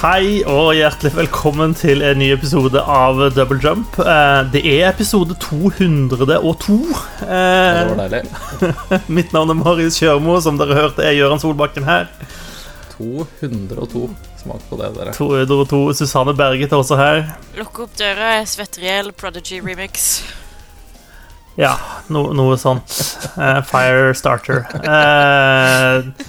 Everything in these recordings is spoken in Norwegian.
Hei og hjertelig velkommen til en ny episode av Double Jump. Eh, Det er episode 202. Det Eh, var deilig. Mitt navn er Marius Kjørmo, som dere hørte er Gøran Solbakken her. 202. Smak på det, dere. 202. Susanne Berget er også her. Lukk opp døra, jeg svetter i hjel. Prodigy remix. Ja, no, noe sånt. Fire Firestarter. Eh, vi-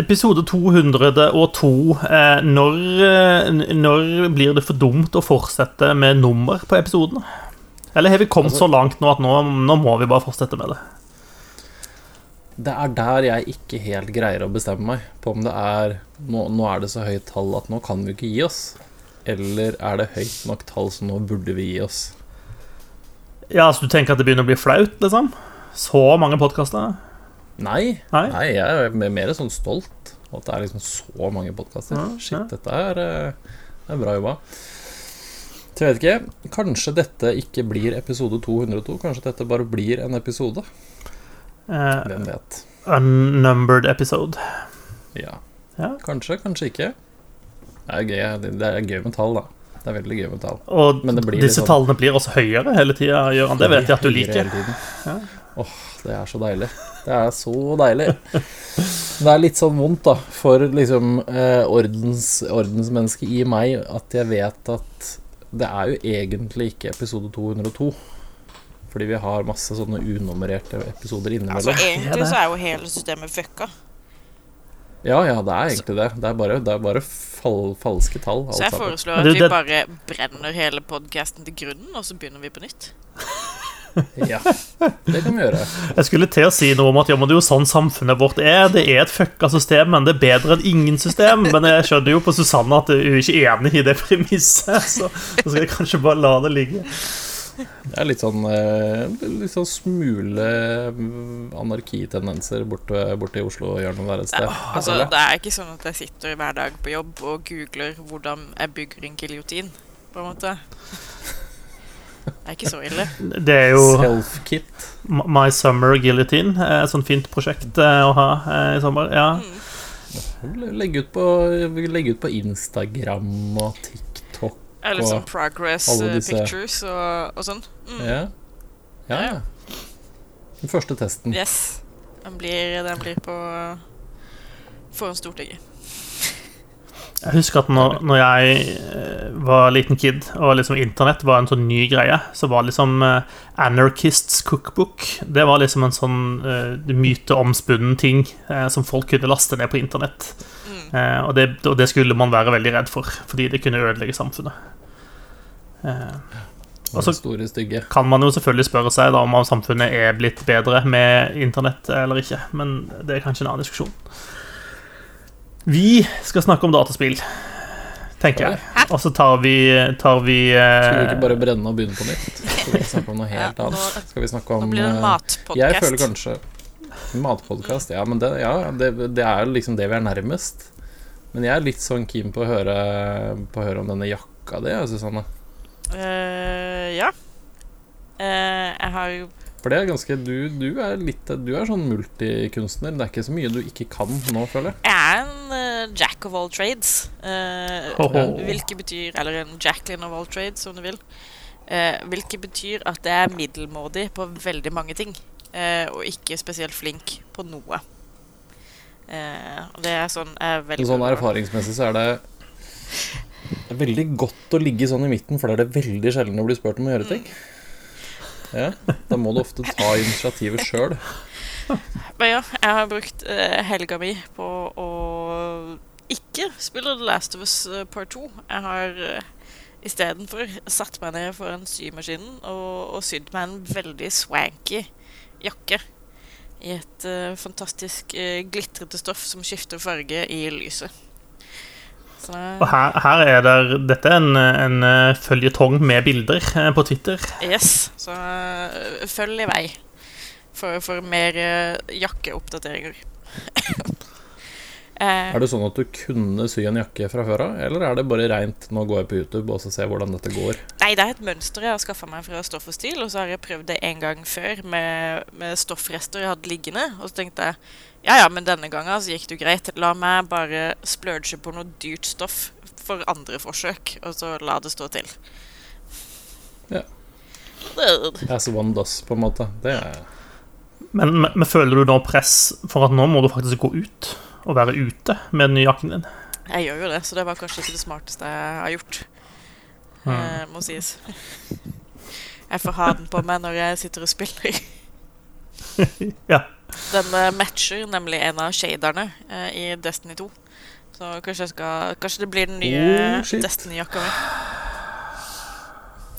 episode 202. Eh, når, eh, når blir det for dumt å fortsette med nummer på episoden? Eller har vi kommet Altså- så langt nå at nå, nå må vi bare fortsette med det? Det er der jeg ikke helt greier å bestemme meg på om det er nå, nå er det så høyt tall at nå kan vi ikke gi oss. Eller er det høyt nok tall, så nå burde vi gi oss. Ja, så Du tenker at det begynner å bli flaut? liksom? Så mange podkaster? Nei, Nei? nei, jeg er mer sånn stolt at det er liksom så mange podkaster. Ja, Shit, ja. dette er, eh, er bra jobba. Så jeg vet ikke. Kanskje dette ikke blir episode 202. Kanskje dette bare blir en episode. Eh, Hvem vet. unnumbered episode. Ja. Ja. Kanskje, kanskje ikke. Det er gøy, det er gøy med tall, da. Det er veldig gøy med tall. Og Men det blir disse sånn- tallene blir også høyere hele tida, Gøran. Det vet jeg at du liker. Ja. Åh, det er så deilig. Det er så deilig. Det er litt sånn vondt, da, for liksom eh, ordens, ordensmennesket i meg, at jeg vet at det er jo egentlig ikke episode 202. Fordi vi har masse sånne unummererte episoder Altså. Egentlig så er jo hele systemet fucka. Ja, ja, det er egentlig det. Det er bare, det er bare fal falske tall. Så jeg foreslår at vi bare brenner hele podkasten til grunnen, og så begynner vi på nytt. Ja, det kan vi gjøre. Jeg skulle til å si noe om at ja, men det er jo sånn samfunnet vårt er. Det er et fucka system, men det er bedre enn ingen system. Men jeg skjønner jo på Susanne at hun er ikke enig i det premisset, så så skal jeg kanskje bare la det ligge. Det er litt sånn, eh, litt sånn smule mm, anarkitendenser borte, borte i Oslo-hjørnet der et sted. Altså, det er ikke sånn at jeg sitter hver dag på jobb og googler hvordan jeg bygger en giljotin, på en måte. Det er ikke så ille. Det er jo Self-kit. My Summer Guillotine. eh, Et sånt fint prosjekt eh, å ha eh, i sommer. Ja. Mm. Legge ut, på, legge ut på Instagram og TikTok. Eller sånn progress pictures og, og sånn. Mm. Ja. ja. ja. Den første testen. Yes. Den blir, den blir på foran Stortinget. Jeg husker at når, når jeg eh, var liten kid, og liksom internett var en sånn ny greie, så var liksom eh, Anarchists Cookbook Det var liksom en sånn uh, myteomspunnen ting uh, som folk kunne laste ned på internett. Mm. Eh, og, det, og det skulle man være veldig redd for, fordi det kunne ødelegge samfunnet. Uh, Og så store kan man jo selvfølgelig spørre seg da om samfunnet er blitt bedre med internett eller ikke, men det er kanskje en annen diskusjon. Vi skal snakke om dataspill, tenker jeg. Og så tar vi, tar vi Skal vi ikke eh, bare brenne og begynne på nytt? Skal vi snakke om noe helt annet? Skal vi snakke om Nå blir det en eh, Jeg føler kanskje Matpodkast, ja, men det, ja, det, det er jo liksom det vi er nærmest. Men jeg er litt sånn keen på å høre, på å høre om denne jakka di, Susanne. Uh, ja. Uh, jeg har jo For det er ganske Du, du er litt Du er sånn multikunstner. Det er ikke så mye du ikke kan nå, føler jeg. Jeg er en eh, jack of all trades. eh, oh. hvilket betyr Eller en Jacqueline of all trades, om du vil. Uh, hvilket betyr at det er middelmådig på veldig mange ting. eh, og ikke spesielt flink på noe. Eh, og det er sånn er veldig Sånn erfaringsmessig så er det det er veldig godt å ligge sånn i midten, for da er det veldig sjelden å bli spurt om å gjøre ting. Ja, Da må du ofte ta initiativet sjøl. Men ja, jeg har brukt helga mi på å ikke spiller The Last of Us eh, Part 2. Jeg har uh, istedenfor satt meg ned foran symaskinen og, og sydd meg en veldig swanky jakke. I et uh, fantastisk uh, glitrete stoff som skifter farge i lyset. Så Og her, her er det Dette er en, en føljetong med bilder på Twitter. Yes, så følg i vei for, for mer jakkeoppdateringer. Eh, Er det sånn at du kunne sy en jakke fra før av, eller er det bare reint 'nå går jeg på YouTube og så ser hvordan dette går'? Nei, det er et mønster jeg har skaffa meg fra Stoff og Stil. Og så har jeg prøvd det en gang før med, med stoffrester jeg hadde liggende. Og så tenkte jeg ja ja, men denne gangen så gikk det jo greit. La meg bare splurge på noe dyrt stoff for andre forsøk, og så la det stå til. Ja. As one does, på en måte. Det er Men, men, men føler du da press for at nå må du faktisk gå ut og være ute med den nye jakken din? Jeg gjør jo det, så det var kanskje ikke det smarteste jeg har gjort. Eh, må sies. Jeg får ha den på meg når jeg sitter og spiller. Ja. Den eh, matcher nemlig en av shaderne eh, i Destiny 2. Så kanskje, jeg skal, kanskje det blir den nye Oh. Destiny-jakka mi.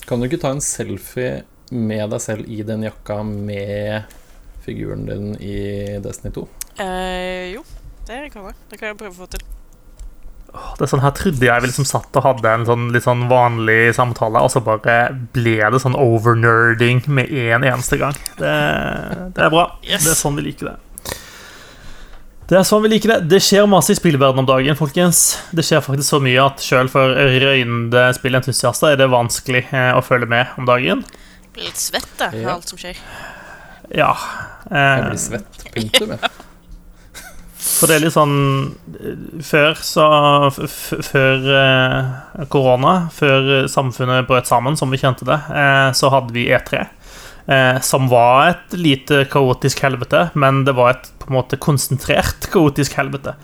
Kan du ikke ta en selfie med deg selv i den jakka med figuren din i Destiny 2? Eh, jo, det kan jeg. Det kan jeg prøve å få til. Det er sånn Her trodde jeg vi liksom satt og hadde en sånn litt sånn vanlig samtale, og så bare ble det sånn overnerding med en eneste gang. Det, det er bra. Yes. Det er sånn vi liker det. Det er sånn vi liker det. Det skjer masse i spillverdenen om dagen, folkens. Det skjer faktisk så mye at sjøl for røynde spillentusiaster er det vanskelig eh, å følge med om dagen. Blir litt svett da av Ja. alt som skjer. Ja. Jeg Eh, blir svett. Punktum. For det er litt sånn Før så Før eh, korona, før samfunnet brøt sammen som vi kjente det, eh, så hadde vi E3. Eh, som var et lite kaotisk helvete, men det var et på en måte konsentrert kaotisk helvete.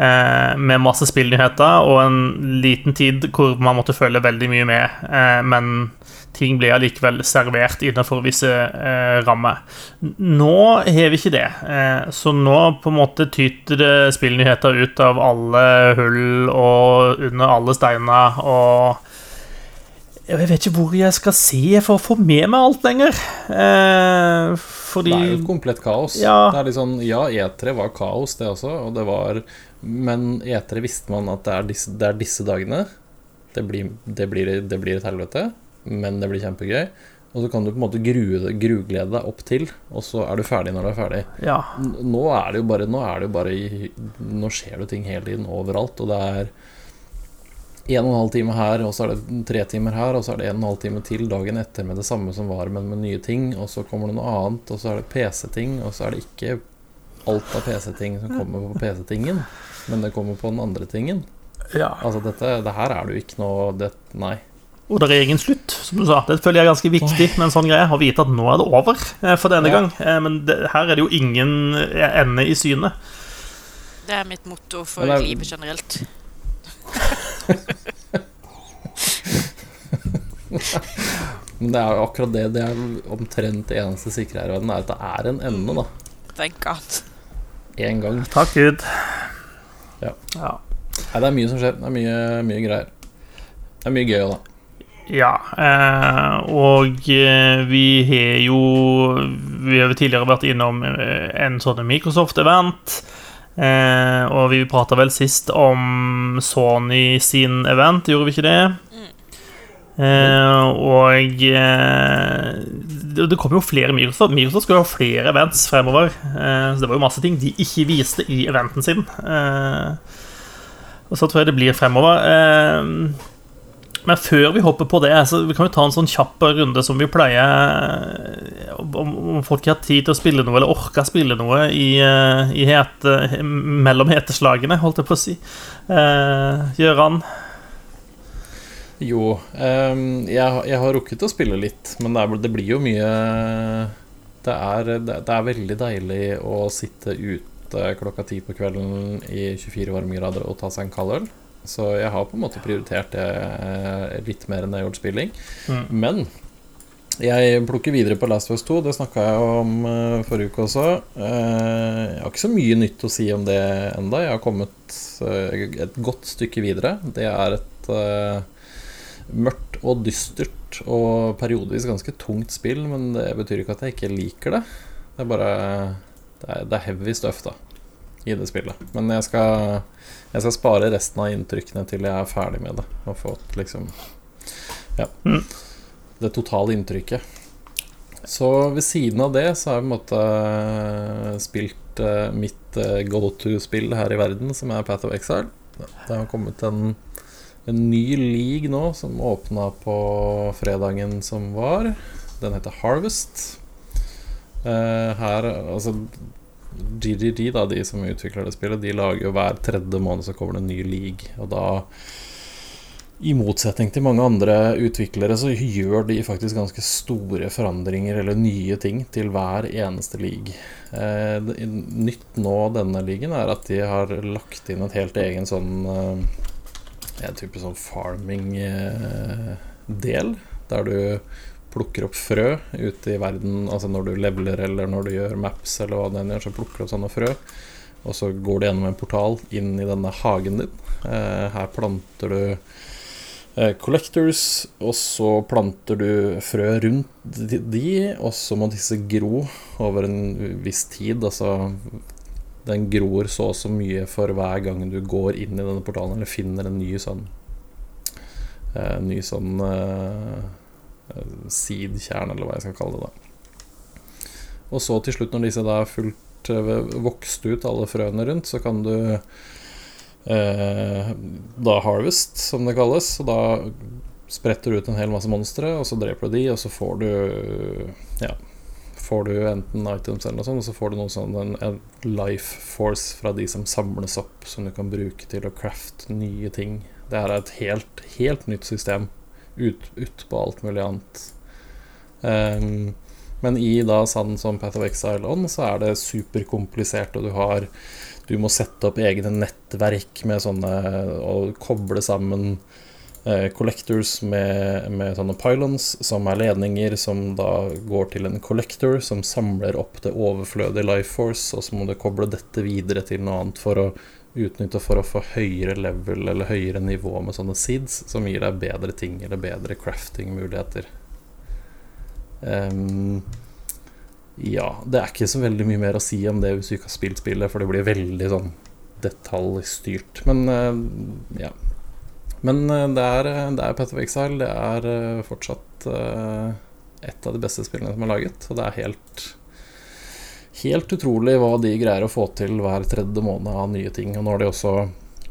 Eh, med masse spillnyheter og en liten tid hvor man måtte følge veldig mye med. Eh, men ting ble allikevel servert innenfor visse eh, rammer. Nå har vi ikke det. Eh, så nå på en måte tyter det spillnyheter ut av alle hull og under alle steiner og Jeg vet ikke hvor jeg skal se for å få med meg alt lenger. Eh, fordi Det er jo et komplett kaos. Ja. Det er litt sånn, ja, E3 var kaos, det også, og det var Men E3 visste man at det er disse, det er disse dagene. Det blir, det, blir, det blir et helvete, men det blir kjempegøy. Og så kan du på en måte grue, gruglede deg opp til, og så er du ferdig når du er ferdig. Ja. Nå er det jo bare Nå det jo bare Nå skjer det ting hele tiden overalt, og det er en og en halv time her, og så er det tre timer her, og så er det en og en halv time til dagen etter med det samme som var, men med nye ting, og så kommer det noe annet, og så er det PC-ting, og så er det ikke alt av PC-ting som kommer på PC-tingen, men det kommer på den andre tingen. ja. Altså dette, det her er det jo ikke noe det, Nei. Og det er ingen slutt, som du sa. Det føler jeg er ganske viktig med en sånn greie. Å vite at nå er det over eh, for denne Ja. gang. Eh, Men det, her er det jo ingen eh, ende i synet. Det er mitt motto for er- livet generelt. Men det er jo akkurat det. Det er omtrent det eneste sikre her i verden, er at det er en ende, da. Thank God. En gang. Takk Gud. Ja. ja. Nei, det er mye som skjer. Det er mye, mye greier. Det er mye gøy òg, da. Ja, eh, og eh, vi har jo Vi har jo tidligere vært innom eh, en sånn Microsoft-event. Eh, og vi prata vel sist om Sony sin event, gjorde vi ikke det? Eh, og eh, det, det kommer jo flere Microsoft. Microsoft skal jo ha flere events fremover. Eh, så det var jo masse ting de ikke viste i eventen sin. Eh, og så tror jeg det blir fremover. Eh, men før vi hopper på det, så vi kan vi ta en sånn kjapp runde som vi pleier. Om, om folk har tid til å spille noe, eller orker å spille noe i, eh, i hete, mellom heteslagene, holdt jeg på å si. Eh, Gjøran? Jo, um, jeg, jeg har rukket å spille litt, men det, er, det blir jo mye det er, det er veldig deilig å sitte ute klokka ti på kvelden i 24 varmegrader og ta seg en kald øl. Så jeg har på en måte prioritert det eh, litt mer enn jeg har gjort spilling. Mm. Men jeg plukker videre på Last of Us 2. Det snakka jeg om eh, forrige uke også. Eh, jeg har ikke så mye nytt å si om det enda Jeg har kommet et godt stykke videre. Det er et mørkt og dystert og periodisk ganske tungt spill, men det betyr ikke at jeg ikke liker det. Det er bare det er heavy stuff, da, i det spillet. Men jeg skal, jeg skal spare resten av inntrykkene til jeg er ferdig med det, og fått liksom Ja. Mm. Det totale inntrykket. Så ved siden av det så har jeg på en måte spilt eh, mitt uh, go to-spill her i verden, som er Path of Exile. Det har kommet en, en ny league nå, som åpna på fredagen som var. Den heter Harvest. Her, altså GGG, da, de som utvikler det spillet, de lager jo hver tredje måned så kommer det en ny league. Og da i motsetning til mange andre utviklere så gjør de faktisk ganske store forandringer eller nye ting til hver eneste league. Eh, nytt nå denne ligaen er at de har lagt inn et helt egen sånn eh, En type sånn farming-del, eh, der du plukker opp frø ute i verden. Altså når du leveler eller når du gjør maps eller hva det gjør, så plukker du opp sånne frø. Og så går du gjennom en portal inn i denne hagen din. Eh, her planter du Eh, collectors, og så planter du frø rundt de, og så må disse gro over en viss tid. Altså den gror så og så mye for hver gang du går inn i denne portalen eller finner en ny sånn en Ny sånn uh, seed-kjerne, eller hva jeg skal kalle det. da Og så til slutt, når disse da er fullt uh, vokst ut, alle frøene rundt, så kan du eh, da Harvest, som det kalles. Og da spretter du ut en hel masse monstre, og så dreper du de, og så får du Ja, får du enten items eller noe sånt, og så får du noe sånn en, en, life force fra de som samles opp, som du kan bruke til å crafte nye ting. Det her er et helt, helt nytt system ut, ut alt mulig annet. Um, men i da sann som Path of Exile On, så er det superkomplisert, og du har du må sette opp egne nettverk med sånne og koble sammen eh, collectors med, med, sånne pylons, som er ledninger som da går til en collector, som samler opp det overflødige life force, og så må du koble dette videre til noe annet for å utnytte for å få høyere level eller høyere nivå med sånne seeds, som gir deg bedre ting eller bedre crafting-muligheter. Um, ja, det er ikke så veldig mye mer å si om det hvis du ikke har spilt spillet, for det blir veldig sånn detaljstyrt. Men uh, ja. Men uh, det er, det er Path of Exile. Det er uh, fortsatt et av de beste spillene som er laget. Og det er helt Helt utrolig hva de greier å få til hver tredje måned av nye ting. Og nå har de også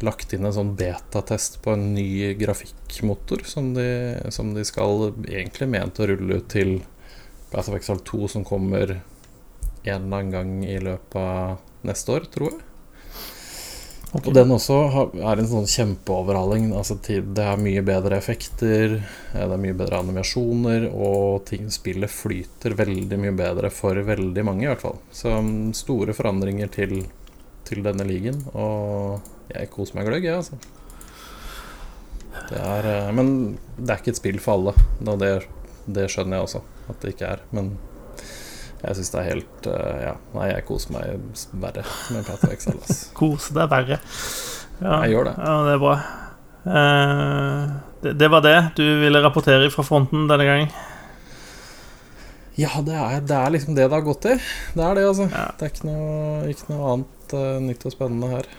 lagt inn en sånn betatest på en ny grafikkmotor som de, som de skal egentlig ment å rulle ut til Path of Exile 2 som kommer en eller annen gang i løpet av neste år, tror jeg. Okay. Og den også er en sånn kjempeoverhaling. Altså, det er mye bedre effekter, det er mye bedre animasjoner, og ting spillet flyter veldig mye bedre for veldig mange, i hvert fall. Så um, store forandringer til, til denne ligaen, og jeg koser meg gløgg, jeg, altså. Det er, eh, men det er ikke et spill for alle. Det, det skjønner jeg også at det ikke er. Men jeg syns det er helt uh, Ja, nei, jeg koser meg verre med Path of Kose deg verre. Ja, jeg gjør det. Ja, det er bra. Uh, det, det, var det du ville rapportere fra fronten denne gangen? Ja, det er, det er, liksom det det har gått i. Det er det, altså. Ja. Det er ikke noe, ikke noe annet uh, nytt og spennende her.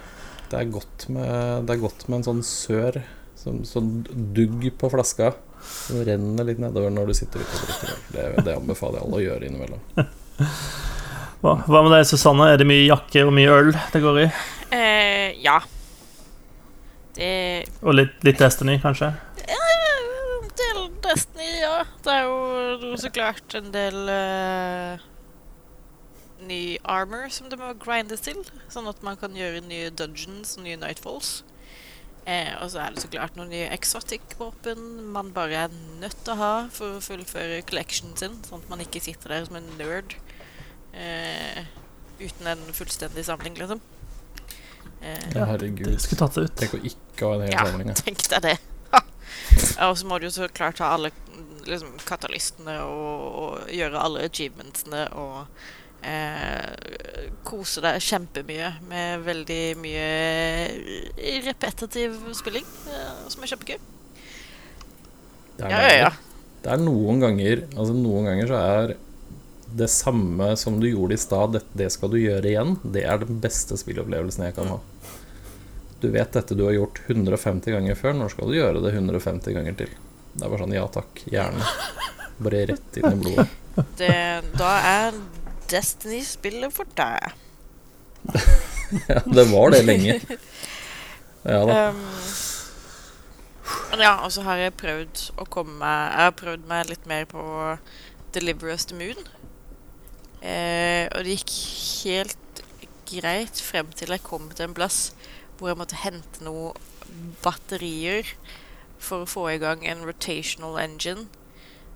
Det er godt med, det er godt med en sånn sør, sånn, sånn dugg på flaska. Det renner litt nedover når du sitter ute og drikker øl. Det, det, anbefaler jeg alle å gjøre innimellom. Hva, hva med deg, Susanne? Er det mye jakke og mye øl det går i? Eh, ja. Det Og litt, litt Destiny, kanskje? En del Destiny, ja. Det er jo så klart en del uh, ny armor som det må grindes til. Sånn at man kan gjøre nye dungeons og nye nightfalls. Eh, og så er det så klart noen nye exotic-våpen man bare er nødt til å ha for å fullføre collectionen sin, sånn at man ikke sitter der som en nerd eh, uten en fullstendig samling, liksom. Eh, ja, herregud. Det skulle tatt det ut. Tenk å ikke ha en hel ja, samling. Ja, tenk deg det. og så må du jo så klart ha alle liksom, katalystene og, og gjøre alle achievementsene og eh, kose deg kjempemye med veldig mye repetitiv spilling, eh, som er kjempegøy. Det er, ja, ja, ja. det er noen ganger Altså noen ganger så er det samme som du gjorde i stad, det, det, skal du gjøre igjen. Det er den beste spillopplevelsen jeg kan ha. Du vet dette du har gjort 150 ganger før, når skal du gjøre det 150 ganger til? Det er bare sånn ja takk, gjerne. Bare rett inn i blodet. Det, da er Destiny spiller for deg. Ja, det var det lenge. Ja da. Um, ja, og så har jeg prøvd å komme meg Jeg har prøvd meg litt mer på Deliver Us the Moon. Eh, og det gikk helt greit frem til jeg kom til en plass hvor jeg måtte hente noen batterier for å få i gang en rotational engine.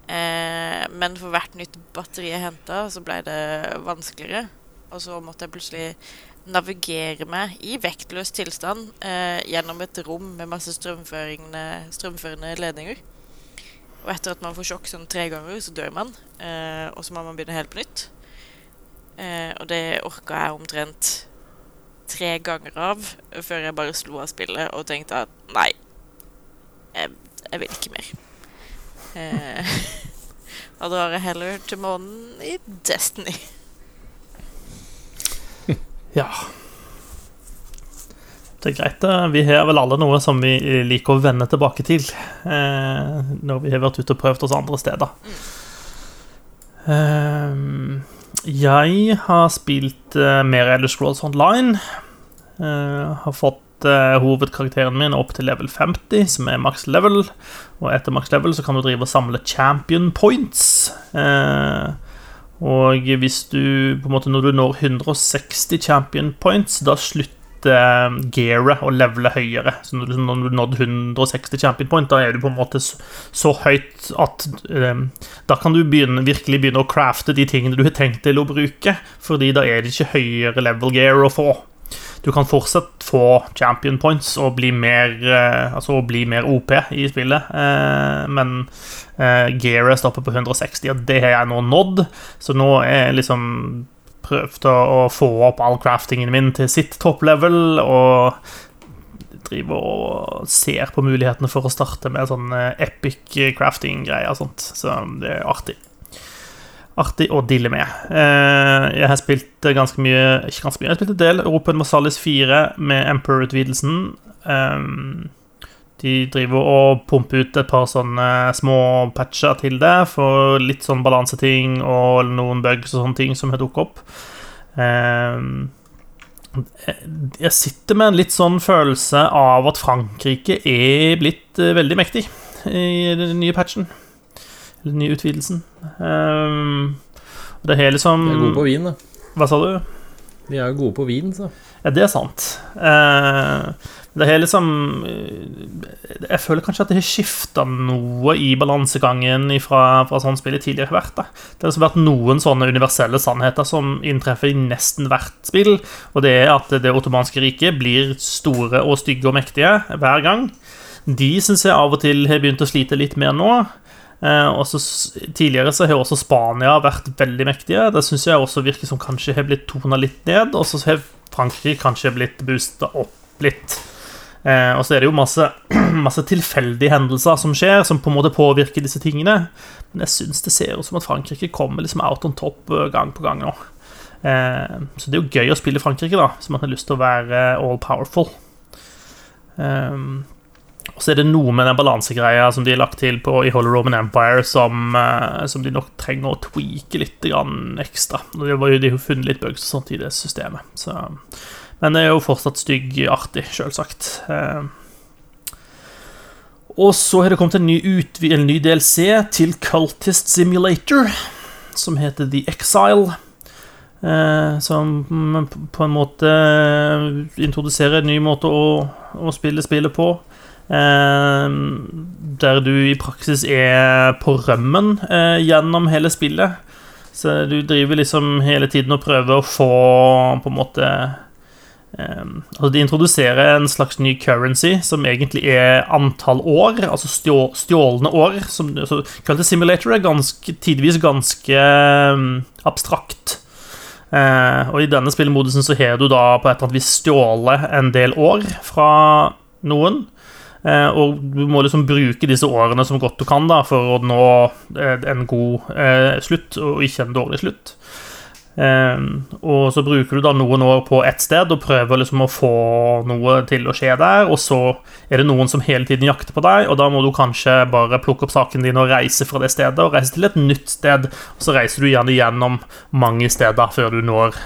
Eh, men for hvert nytt batteri jeg henta, så ble det vanskeligere. Og så måtte jeg plutselig navigere meg i vektløs tilstand eh, gjennom et rom med masse strømførende ledninger. Og etter at man får sjokk sånn tre ganger, så dør man. Eh, og så må man begynne helt på nytt. Eh, og det orka jeg omtrent tre ganger av før jeg bare slo av spillet og tenkte at nei, jeg, jeg vil ikke mer. Eh, da drar jeg heller til månen i Destiny. Ja. Det er greit. Vi har vel alle noe som vi liker å vende tilbake til eh, når vi har vært ute og prøvd oss andre steder. Eh, jeg har spilt eh, mer Elder Scrolls Online. Eh, har fått eh, hovedkarakteren min opp til level 50, som er maks level. Og etter maks level så kan du drive og samle champion points. Eh, og hvis du på en måte når du når 160 champion points, da slutter gearet å levele høyere. Så når du, når du nådde 160 champion point, da er du på en måte så, høyt at Da kan du begynne, virkelig begynne å crafte de tingene du har tenkt til å bruke, fordi da er det ikke høyere level gear å få. Du kan fortsatt få champion points og bli mer, uh, altså bli mer OP i spillet, uh, men uh, gearet stopper på 160, og det har jeg nå nådd, så nå er jeg liksom prøvd å, få opp all craftingen min til sitt topplevel, og driver og ser på mulighetene for å starte med sånn epic crafting-greier og sånt, så det er artig artig å dille med. Eh, jeg har spilt ganske mye Ikke ganske mye, jeg har spilt en del Open Masalis 4 med Emperor-utvidelsen. Eh, de driver og pumper ut et par sånne små patcher til det for litt sånn balanseting og noen bugs og sånne ting som har dukket opp. Eh, jeg sitter med en litt sånn følelse av at Frankrike er blitt veldig mektig i den nye patchen. Den nye utvidelsen. Um, det er liksom De er gode på vin, da. Hva sa du? De er jo gode på vin, så. Ja, det er sant. Uh, det er liksom Jeg føler kanskje at det har skifta noe i balansegangen fra, fra sånn spillet tidligere har vært. Da. Det har liksom vært noen sånne universelle sannheter som inntreffer i nesten hvert spill. Og det er at det ottomanske riket blir store og stygge og mektige hver gang. De syns jeg av og til har begynt å slite litt mer nå. Eh, også, tidligere så har også Spania vært veldig mektige. Det syns jeg også virker som kanskje har blitt tona litt ned. Og så har Frankrike kanskje blitt boosta opp litt. Eh, og så er det jo masse, masse, tilfeldige hendelser som skjer, som på en måte påvirker disse tingene. Men jeg syns det ser ut som at Frankrike kommer liksom out on top eh, gang på gang nå. Eh, så det er jo gøy å spille Frankrike, da, hvis man har lyst til å være all powerful. Eh, og så er det noe med den balansegreia som de har lagt til på, i Holy Roman Empire, som, uh, som de nok trenger å tweake litt ekstra. Jo, de har funnet litt bugs og sånt i det systemet. Så. Men det er jo fortsatt stygg artig, sjølsagt. Uh, og så har det kommet en ny, en ny, DLC til Cultist Simulator, som heter The Exile. Eh, som på en måte introduserer en ny måte å, å spille spillet på. Ehm, der du i praksis er på rømmen eh, gjennom hele spillet. Så du driver liksom hele tiden og prøver å få på en måte Um, altså De introduserer en slags ny currency, som egentlig er antall år, altså stjå, stjålne år. Som altså, Kalt simulator er ganske, tidvis ganske um, abstrakt. Uh, og i denne spillmodusen så har du da på et eller annet vis stjålet en del år fra noen. Eh, og du må liksom bruke disse årene som godt du kan da, for å nå eh, en god eh, slutt, og ikke en dårlig slutt. og så bruker du da noen år på ett sted og prøver liksom å få noe til å skje der, og så er det noen som hele tiden jakter på deg, og da må du kanskje bare plukke opp saken din og reise fra det stedet, og reise til et nytt sted, og så reiser du gjerne gjennom mange steder før du når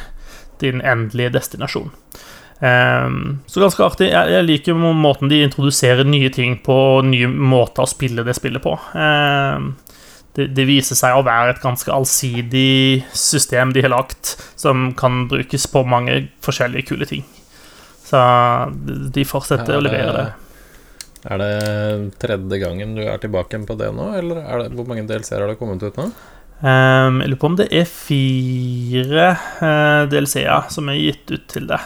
din endelige destinasjon. Ehm, så ganske artig. Jeg, jeg liker måten de introduserer nye ting på, og nye måter å spille det spillet på. Ehm, det, det viser seg å være et ganske allsidig system de har lagt, som kan brukes på mange forskjellige kule ting. Så de- fortsetter det, å levere det. Er det tredje gangen du er tilbake på det nå, eller er det, hvor mange DLC-er har det kommet ut nå? Um, jeg lurer på om det er fire uh, DLC-er som er gitt ut til det.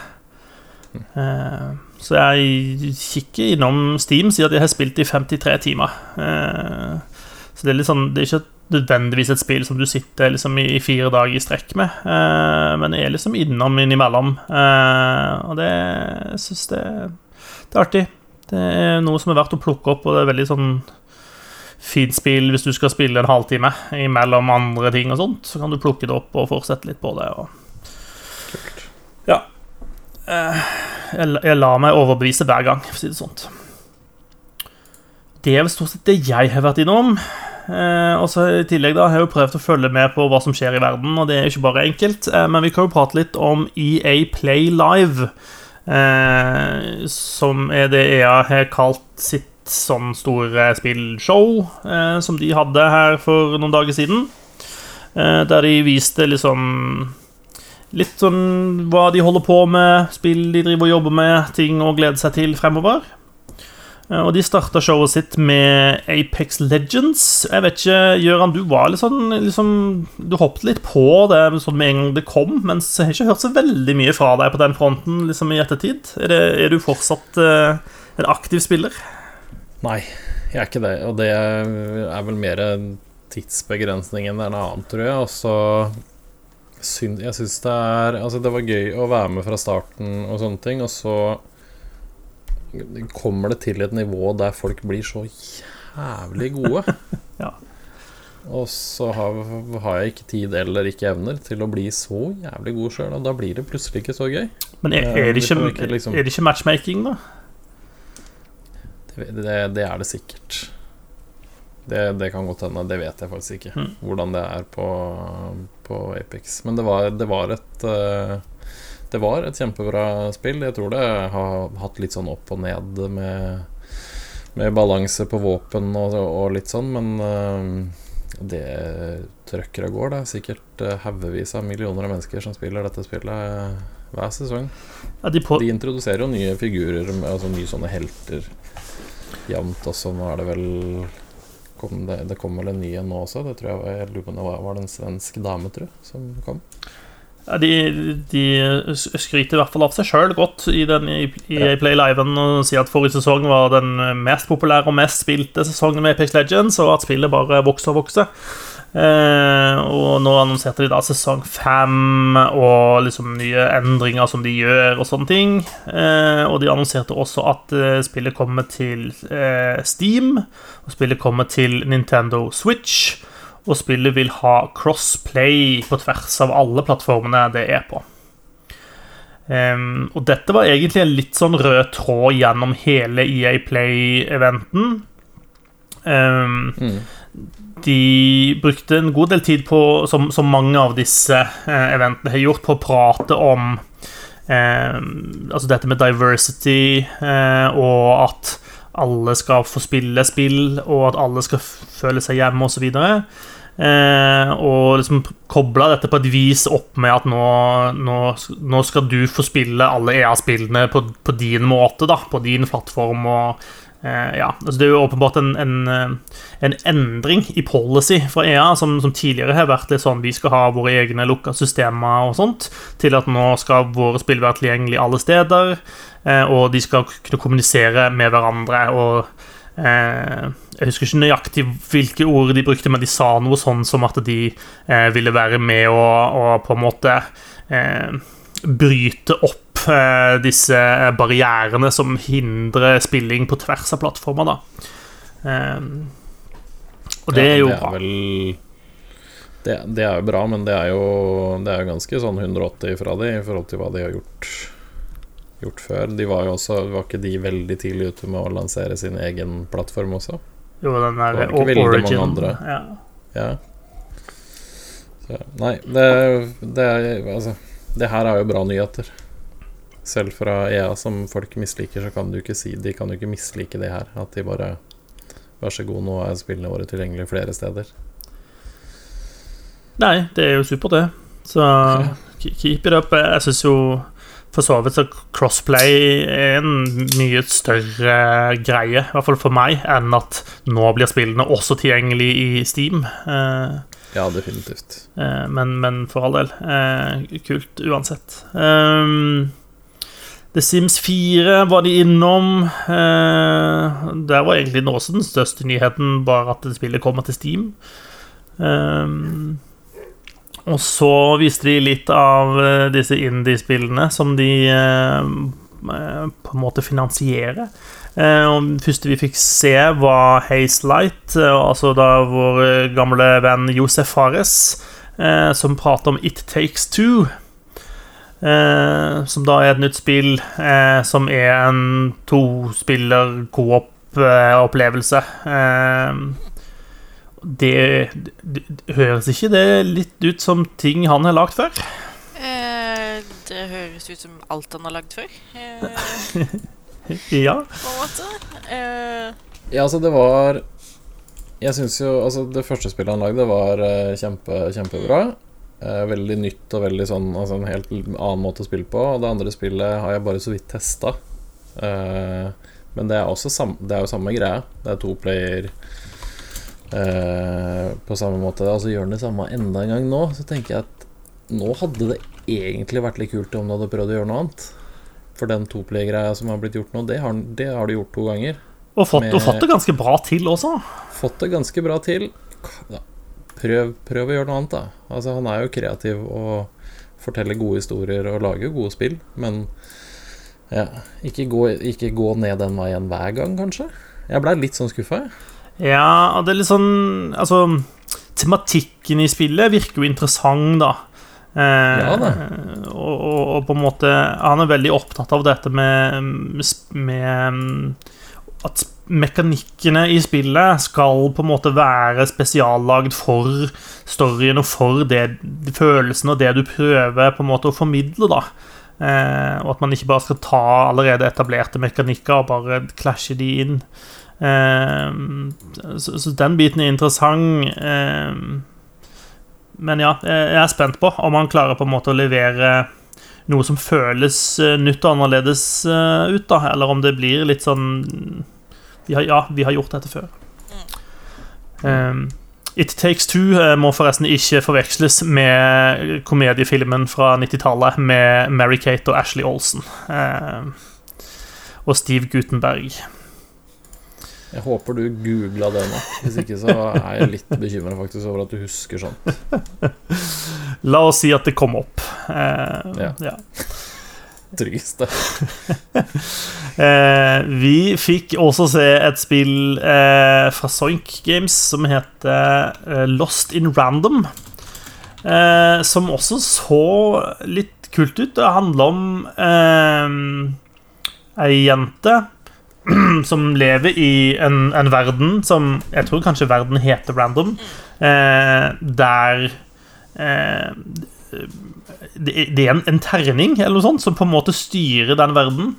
Ehm, så jeg kikker innom Steam, sier at jeg har spilt i 53 timer. Ehm, så det er litt sånn Det er ikke nødvendigvis et spill som du sitter liksom i, fire dager i strekk med, Ehm, men jeg er liksom innom innimellom. Og det jeg syns det, det er artig. Det er noe som er verdt å plukke opp, og det er veldig sånn fint spill hvis du skal spille en halvtime imellom andre ting og sånt. Så kan du plukke det opp og fortsette litt på det. Og... Ja. Eh, Jeg, jeg lar meg overbevise hver gang, for å si det sånt. Det er vel stort sett det jeg har vært innom. Eh, og så I tillegg da jeg har jeg jo prøvd å følge med på hva som skjer i verden, og det er ikke bare enkelt. Eh, men vi kan jo prate litt om EA Play Live, eh, som er det EA har kalt sitt sånn store spillshow eh, som de hadde her for noen dager siden. Eh, der de viste liksom litt sånn hva de holder på med, spill de driver og jobber med, ting å glede seg til fremover. Eh, Og de starta showet sitt med Apex Legends. Jeg vet ikke, Gøran, du var litt sånn liksom, Du hoppet litt på det sånn med en gang det kom, mens jeg har ikke hørt så veldig mye fra deg på den fronten liksom i ettertid. Er, det, er du fortsatt eh, en aktiv spiller? Nei, jeg er ikke det. Og det er vel mer tidsbegrensning enn annet, tror jeg. Og så syn- Jeg syns det er Altså, det var gøy å være med fra starten og sånne ting, og så kommer det til et nivå der folk blir så jævlig gode. Ja. Og så har, har jeg ikke tid eller ikke evner til å bli så jævlig god sjøl, og da blir det plutselig ikke så gøy. Men er, er, det ikke, liksom- er det ikke matchmaking, da? Det, det, det er det sikkert. Det, det kan godt hende. Det vet jeg faktisk ikke. Mm. Hvordan det er på, på Apex. Men det var, det var et eh, Det var et kjempebra spill. Jeg tror det har hatt litt sånn opp og ned med, med balanse på våpen og, og litt sånn, men eh, det trøkker av går. Det er sikkert eh, haugevis av millioner av mennesker som spiller dette spillet hver sesong. Ja, de De introduserer jo nye figurer, altså nye sånne helter jevnt også. Nå er det vel kom det, det kom vel en ny en nå også. Det tror jeg var, jeg lurer på det var, var det en svensk dame, tror jeg, som kom. ja, de, de skryter i hvert fall av seg sjøl godt i den i, i Ja. Play Liven og sier at forrige sesong var den mest populære og mest spilte sesongen med Apex Legends, og at spillet bare vokser og vokser. Eh, og nå annonserte de da sesong fem og liksom nye endringer som de gjør, og sånne ting. Eh, og de annonserte også at eh, spillet kommer til eh, Steam, og spillet kommer til Nintendo Switch. Og spillet vil ha crossplay på tvers av alle plattformene det er på. Og dette var egentlig en litt sånn rød tråd gjennom hele EA Play-eventen. Um, Mm. De brukte en god del tid på, som, som mange av disse eh, eventene har gjort, på å prate om eh, Altså dette med diversity, eh, og at alle skal få spille spill, og at alle skal føle seg hjemme, osv. Eh, og liksom kobla dette på et vis opp med at nå, nå, nå skal du få spille alle EA-spillene på, på din måte, da, på din plattform. og ja, altså Det er jo åpenbart en, en, eh, en endring i policy fra EA, som, som tidligere har vært litt sånn vi skal ha våre egne lukka systemer og sånt, til at nå skal våre spill være tilgjengelig alle steder, eh, og de skal kunne kommunisere med hverandre. og eh, Jeg husker ikke nøyaktig hvilke ord de brukte, men de sa noe sånn som at de eh, ville være med og, og på en måte eh, bryte opp eh, disse barrierene som hindrer spilling på tvers av plattformer, da. Eh, og det er jo det bra. er vel det, det er jo bra, men det er jo, det er jo ganske sånn 180 fra de i forhold til hva de har gjort Gjort før. De var jo også Var ikke de veldig tidlig ute med å lansere sin egen plattform også? Jo, den der Origin. Ja. Ja. Så, nei, det, det er Altså Det her er jo bra nyheter. Selv fra EA, som folk misliker, så kan du ikke si De kan jo ikke mislike det her. At de bare Vær så god, nå er spillene våre tilgjengelig flere steder. Nei, det er jo supert, det. Så ke- keep it up. Jeg syns jo for så vidt så crossplay er en mye større greie, i hvert fall for meg, enn at nå blir spillene også tilgjengelig i Steam. Eh, Ja, definitivt. Eh, men, men for all del. Eh, kult uansett. Um, The Sims 4 var de innom. Eh, der var egentlig nå også den største nyheten bare at spillet kommer til Steam. Um, og så viste de litt av disse indie-spillene som de på en måte finansierer. Eh, og det første vi fikk se, var Haze Light, altså da vår eh, gamle venn Josef Fares, eh, som prater om It Takes Two. Eh, som da er et nytt spill eh, som er en tospiller co-op-opplevelse. Eh, det, det, det Høres ikke det litt ut som ting han har lagd før? Eh, det høres ut som alt han har lagd før, eh, Ja. på en måte. Eh, Ja, altså, det var Jeg syns jo Altså, det første spillet han lagde, var uh, kjempe, kjempebra. Uh, veldig nytt og veldig sånn Altså en helt annen måte å spille på. Og det andre spillet har jeg bare så vidt testa. Eh, men det er også sam Det er jo samme greia. Det er to player eh, på samme måte. Altså gjør han det samme enda en gang nå, så tenker jeg at nå hadde det egentlig vært litt kult om du hadde prøvd å gjøre noe annet. For den toplay-greia som har blitt gjort nå, det har, det har du gjort to ganger. Og fått, Med- og fått det ganske bra til også. Fått det ganske bra til. Prøv, prøv å gjøre noe annet, da. Altså, han er jo kreativ og forteller gode historier og lager gode spill, men ja, ikke gå, ikke gå ned den veien hver gang, kanskje. Jeg blei litt sånn skuffa, jeg. Ja, det er litt sånn Altså, tematikken i spillet virker jo interessant, da. Eh, Ja. Og, og, og på en måte Han er veldig opptatt av dette med, med At mekanikkene i spillet skal på en måte være spesiallagd for storyen og for det, følelsen og det du prøver på en måte å formidle, da. Eh, og at man ikke bare skal ta allerede etablerte mekanikker og bare klasje de inn. Eh, så, så den biten er interessant. Men ja, jeg er spent på om han klarer på en måte å levere noe som føles eh, nytt og annerledes eh, ut, da. Eller om det blir litt sånn vi har, Ja, vi har gjort dette før. Um, It Takes Two eh, må forresten ikke forveksles med komediefilmen fra 90-tallet med Mary-Kate og Ashley Olsen. Eh, og Steve Gutenberg. Jeg håper du googla det nå. Hvis ikke så er jeg litt bekymra faktisk over at du husker sånn. La oss si at det kom opp. Eh, Ja. ja. Tryggest, det. Eh, vi fikk også se et spill eh, fra Soink Games som heter eh, Lost in Random. Eh, som også så litt kult ut. Det handler om eh, ei jente som lever i en, en verden som Jeg tror kanskje verden heter Random. Eh, der eh, det, det er en, en terning eller noe sånt som på en måte styrer den verden.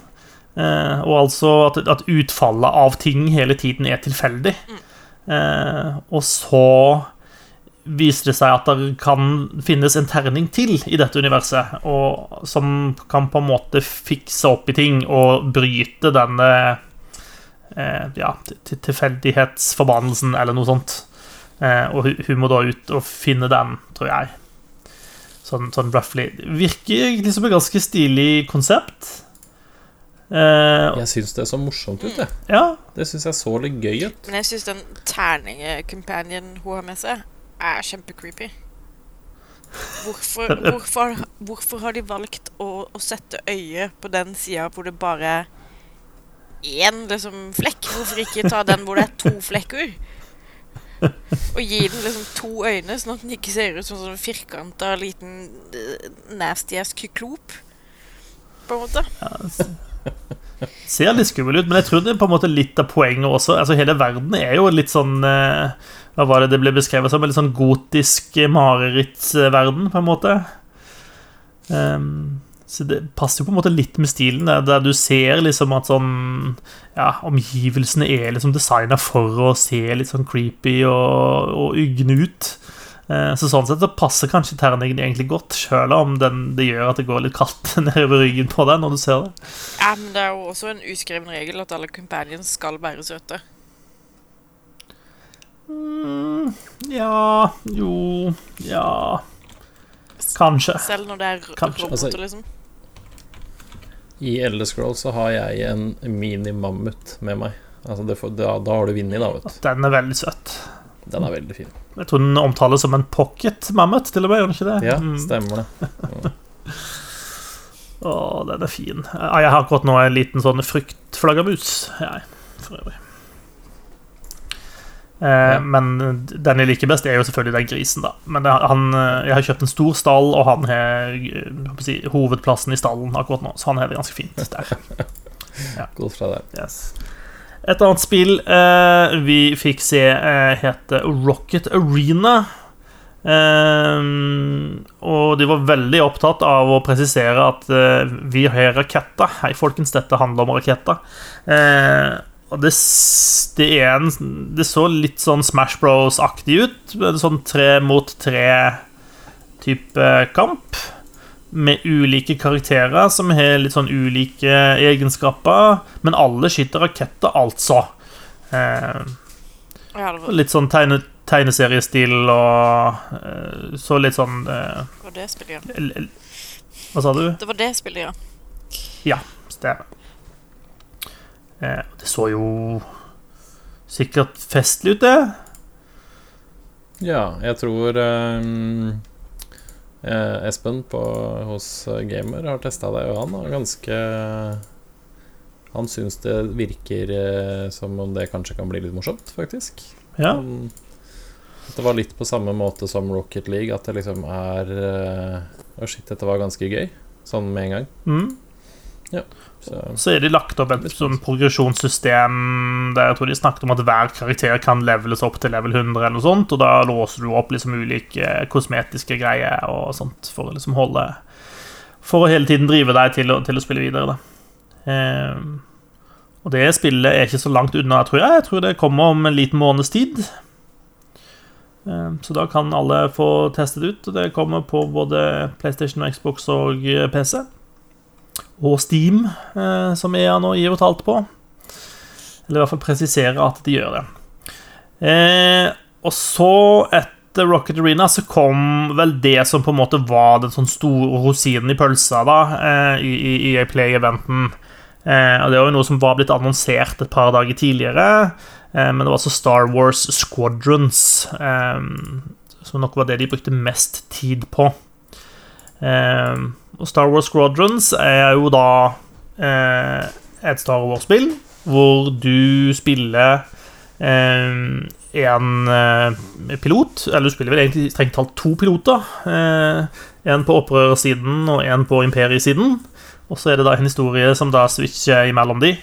Eh, og altså at, at utfallet av ting hele tiden er tilfeldig. Eh, og så viser det seg at det kan finnes en terning til i dette universet, og, som kan på en måte fikse opp i ting og bryte denne ja, til- tilfeldighetsforbannelsen, eller noe sånt. Eh, og hun, må da ut og finne den, tror jeg. Sånn, sånn roughly. Virker egentlig som et ganske stilig konsept. Eh, Jeg syns det er så morsomt ut, det. ja, Det syns jeg så litt gøy ut. men jeg syns den terningecompanion hun har med seg, er kjempecreepy. Hvorfor, hvorfor, hvorfor har de valgt å, å sette øyet på den sida hvor det bare er én liksom, flekk? Hvorfor ikke ta den hvor det er to flekker? Og gi den liksom to øyne, sånn at den ikke ser ut som en sånn firkanta liten uh, nasty ass kyklop. På en måte. ser litt skummel ut, men jeg tror det er på en måte litt av poenget også. Altså Hele verden er jo litt sånn eh, Hva var det det ble beskrevet som? En litt sånn gotisk marerittverden, på en måte. Ehm, Så det passer jo på en måte litt med stilen, der, der du ser liksom at sånn Ja, omgivelsene er liksom designa for å se litt sånn creepy og, og ugne ut. Eh, Så sånn sett så passer kanskje terningen egentlig godt, sjøl om den, det gjør at det går litt kaldt nedover ryggen på deg når du ser det. Ja, men det er jo også en uskreven regel at alle companions skal være søte. Mm, ja Jo Ja Kanskje. Selv når det er Kanskje. roboter, Altså- liksom. I Elder Scrolls så har jeg en mini-mammut med meg. Altså det får, da, da har du vunnet, da, vet du. Den er veldig søt. Den er veldig fin. Jeg tror den omtales som en pocket mammut, til og med. Gjør den ikke det? Ja, Mm. stemmer det. Å, den er fin. Jeg har akkurat nå en liten sånn fryktflaggermus, jeg, for øvrig. Eh, Ja. Men den jeg liker best, er jo selvfølgelig den grisen, da. Men han, eh, jeg har kjøpt en stor stall, og han har eh, si, hovedplassen i stallen akkurat nå, så han har det ganske fint der. Godt fra deg. Yes. Et annet spill eh, vi fikk se, eh, heter Rocket Arena. Eh, og de var veldig opptatt av å presisere at vi har raketter. Hei, folkens, dette handler om raketter. Eh, og det, det en Det så litt sånn Smash Bros-aktig ut. En sånn tre mot tre-type kamp. Med ulike karakterer som har litt sånn ulike egenskaper. Men alle skyter raketter, altså. Eh, Ja, litt sånn tegne, tegneseriestil og eh, så litt sånn eh, det var det spillet, ja. Hva sa du? Det var det spillet, ja. Stemmer. Eh, det så jo sikkert festlig ut, det. Ja, jeg tror eh, Espen på, hos Gamer har testa det, og han har ganske Han syns det virker som om det kanskje kan bli litt morsomt, faktisk. Ja. Han, det var litt på samme måte som Rocket League, at det liksom er eh, oh shit, dette var ganske gøy. Sånn med en gang. Mm. Så Så er de lagt opp et sånn progresjonssystem der jeg tror de snakket om at hver karakter kan leveles opp til level 100, eller noe sånt, og da låser du opp liksom ulike kosmetiske greier og sånt for å liksom holde For å hele tiden drive deg til å, til å spille videre, da. Eh, og det spillet er ikke så langt unna, tror jeg. Jeg tror det kommer om en liten måneds tid. Eh, så da kan alle få testet ut. Det kommer på både PlayStation, og Xbox og PC og Steam, eh, som EA nå gir ut alt på. Eller i hvert fall presiserer at de gjør det. Eh, og så, etter Rocket Arena, så kom vel det som på en måte var den sånn store rosinen i pølsa da, eh, i, i EA Play-eventen. Og det var jo noe som var blitt annonsert et par dager tidligere. Men det var altså Star Wars Squadrons, som nok var det de brukte mest tid på. Og Star Wars Squadrons er jo da eh, et Star Wars-spill hvor du spiller eh, en eh, pilot, eller du spiller vel egentlig strengt talt to piloter. Eh, en på opprørersiden og en på imperiesiden. Og så er det da en historie som da switcher imellom de.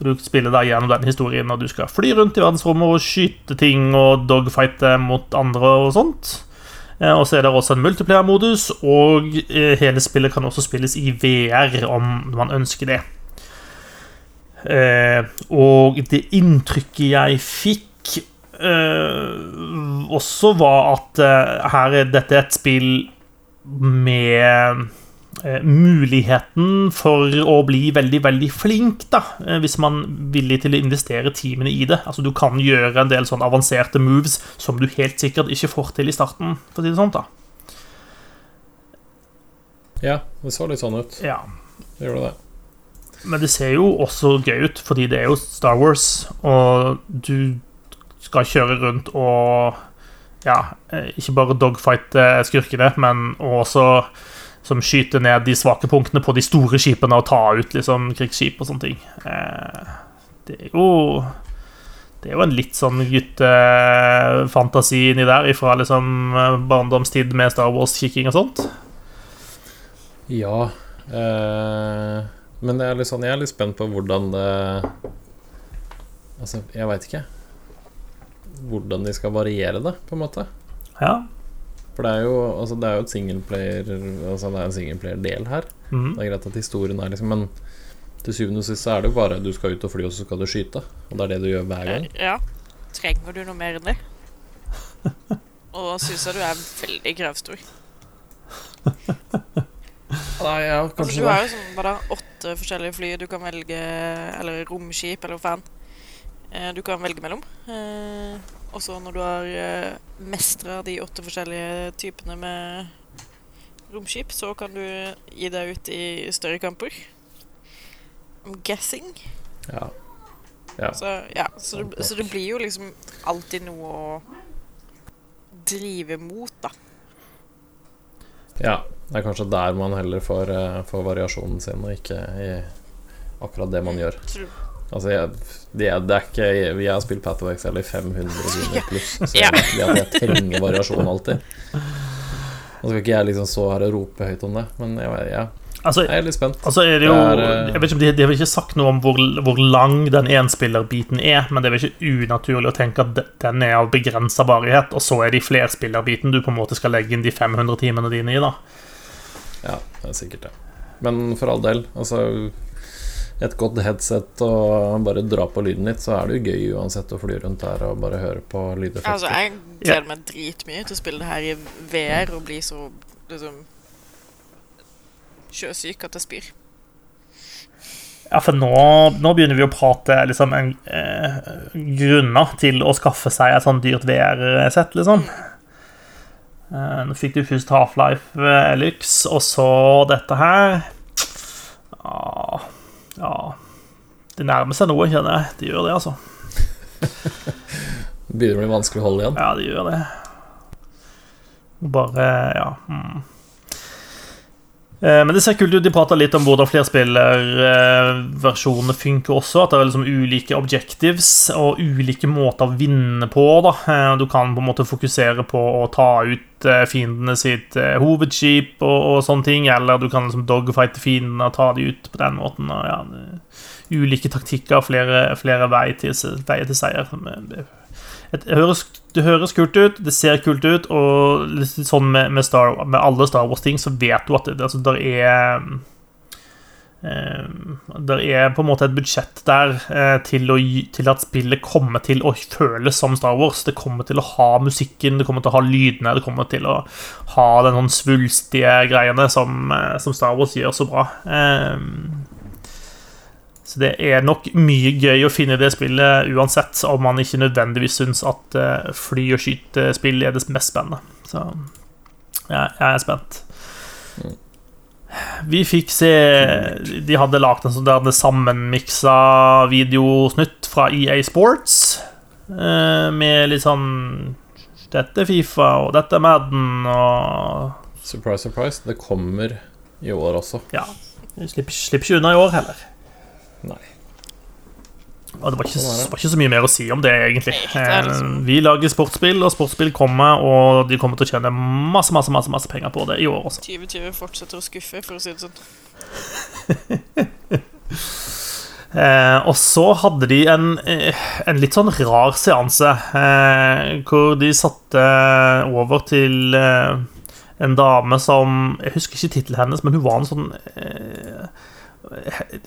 Og Du spiller da gjennom den historien og du skal fly rundt i verdensrommet og skyte ting og dogfighte mot andre og sånt. Eh, Og så er det også en multiplayer-modus, og eh, hele spillet kan også spilles i VR om man ønsker det. Eh, og det inntrykket jeg fikk også, var at her er dette et spill med muligheten for å bli veldig, veldig flink, da, eh, hvis man er villig til å investere timene i det. Altså, du kan gjøre en del sånn avanserte moves som du helt sikkert ikke får til i starten, for å si det sånn, da. ja, det så litt sånn ut. Ja. Det gjorde det. Men det ser jo også gøy ut, fordi det er jo Star Wars, og du skal kjøre rundt og Ja, eh, ikke bare dogfighte skurkene, men også som skyter ned de svake punktene på de store skipene og ta ut liksom krigsskip og sånne ting. Eh, Det er jo Det er jo en litt sånn guttefantasi inni der ifra liksom eh, barndomstid med Star Wars-kikking og sånt. Ja. Eh, men det er litt sånn, jeg er litt spent på hvordan det Altså, jeg veit ikke. Hvordan de skal variere det, på en måte. Ja. For det er jo, altså, det er jo et singleplayer Altså det er en singleplayer-del her. Mm. Det er greit at historien er liksom Men til syvende og sist så er det jo bare du skal ut og fly, og så skal du skyte. Og det er det du gjør hver gang. Ja. Trenger du noe mer enn det? Og syns jeg du er veldig kravstor. Nei, ja, Altså, du har jo sånn, bare åtte forskjellige fly du kan velge Eller romskip, eller hva faen. Eh, du kan velge mellom. Eh, og så når du har eh, mestra de åtte forskjellige typene med romskip, så kan du gi deg ut i større kamper. I'm guessing. Ja. ja. Så, ja, så, det, så det blir jo liksom alltid noe å drive mot, da. ja. Det er kanskje der man heller får, eh, får variasjonen sin, og ikke i akkurat det man gjør. Så Altså, jeg, det, er, det er ikke Jeg har spilt Path of Exile i 500 timer pluss, så Ja. jeg jeg trenger variasjon alltid. Nå skal ikke jeg liksom så her og rope høyt om det, men jeg, ja, Altså, jeg er litt spent. altså er det jo eh, Jeg vet ikke om de, de har ikke sagt noe om hvor, hvor lang den enspillerbiten er, men det er vel ikke unaturlig å tenke at den er av begrensa varighet, og så er det flerspillerbiten du på en måte skal legge inn de 500 timene dine i, da. Ja, det er sikkert det. Men for all del, altså Et godt headset og bare dra på lyden litt, så er det jo gøy uansett å fly rundt her og bare høre på lydeffekter. altså, jeg gleder meg dritmye til å spille det her i VR og bli så liksom sjøsyk at jeg spyr. Ja, for nå, nå begynner vi å prate liksom en, eh, grunner til å skaffe seg et sånn dyrt VR-sett, liksom. Eh, nå fikk du først Half-Life Elix, og så dette her. Ja, ja Det nærmer seg noe, kjenner jeg. Det gjør det, altså. Det begynner å bli vanskelig å holde igjen. Ja, det gjør det. Bare Ja. Mm. Eh, Men det ser kult ut. De prater litt om hvordan flerspillerversjonene funker også. At det er liksom ulike objectives og ulike måter å vinne på. da Eh, Du kan på en måte fokusere på å ta ut eh, fiendene sitt eh, hovedskip og, og sånne ting, eller du kan liksom dogfighte fiendene og ta dem ut på den måten. Og, ja, ulike taktikker, flere, flere veier til, vei til seier. Det, høres, det høres kult ut, det ser kult ut, og litt sånn med, med, Star, med alle Star Wars-ting, så vet du at det, altså, der er eh, Der er på en måte et budsjett der eh, til, å, til at spillet kommer til å føles som Star Wars. Det kommer til å ha musikken, det kommer til å ha lydene, det kommer til å ha den sånn svulstige greiene som, eh, som Star Wars gjør så bra. Eh, så det er nok mye gøy å finne i det spillet, uansett om man ikke nødvendigvis syns at eh, fly- og skytespill er det mest spennende. Så jeg, jeg er spent. Vi fikk se De hadde lagd en sånn sammenmiksa videosnutt fra EA Sports. eh, Med litt sånn Dette er Fifa, og dette er Madden, og Surprise, surprise. Det kommer i år også. Ja. Vi slipper, slipper ikke unna i år heller. Nei. Og det var, ikke, Sånn det. var ikke så mye mer å si om det, egentlig. Nei, det liksom- Eh, Vi lager sportsspill, og sportsspill kommer, og de kommer til å tjene masse masse, masse, masse penger på det i år også. 2020 fortsetter å skuffe, for å si det sånn. Eh, og så hadde de en, eh, en litt sånn rar seanse, eh, hvor de satte over til eh, en dame som Jeg husker ikke tittelen hennes, men hun var en sånn eh,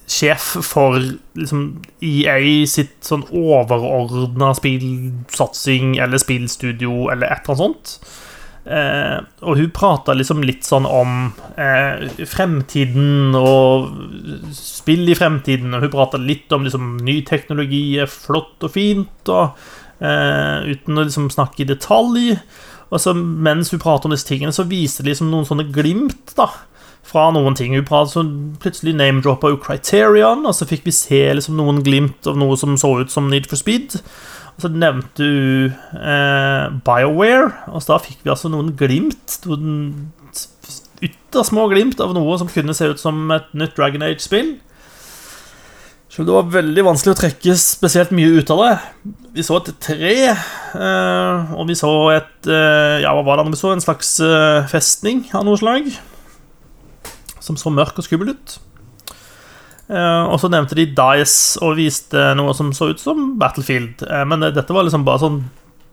sjef for liksom EA sitt sånn overordna spillsatsing eller spillstudio eller et eller annet sånt. Eh, og hun prata liksom litt sånn om eh, fremtiden og spill i fremtiden. Og hun prata litt om liksom ny teknologi er flott og fint, og eh, uten å liksom snakke i detalj. Og så mens hun prater om disse tingene, så viser det liksom noen sånne glimt da fra noen ting. Hun pratet så plutselig name-droppa jo Criterion, og så fikk vi se liksom noen glimt av noe som så ut som Need for Speed. Og så nevnte hun eh, BioWare, og da fikk vi altså noen glimt. Noen ytterst små glimt av noe som kunne se ut som et nytt Dragon Age-spill. Så det var veldig vanskelig å trekke spesielt mye ut av det. Vi så et tre, eh, og vi så et eh, Ja, hva var det? Vi så en slags eh, festning av noe slag. Som så mørk og skummel ut. Eh, og så nevnte de Dice og viste noe som så ut som Battlefield. Eh, men eh, dette var liksom bare sånn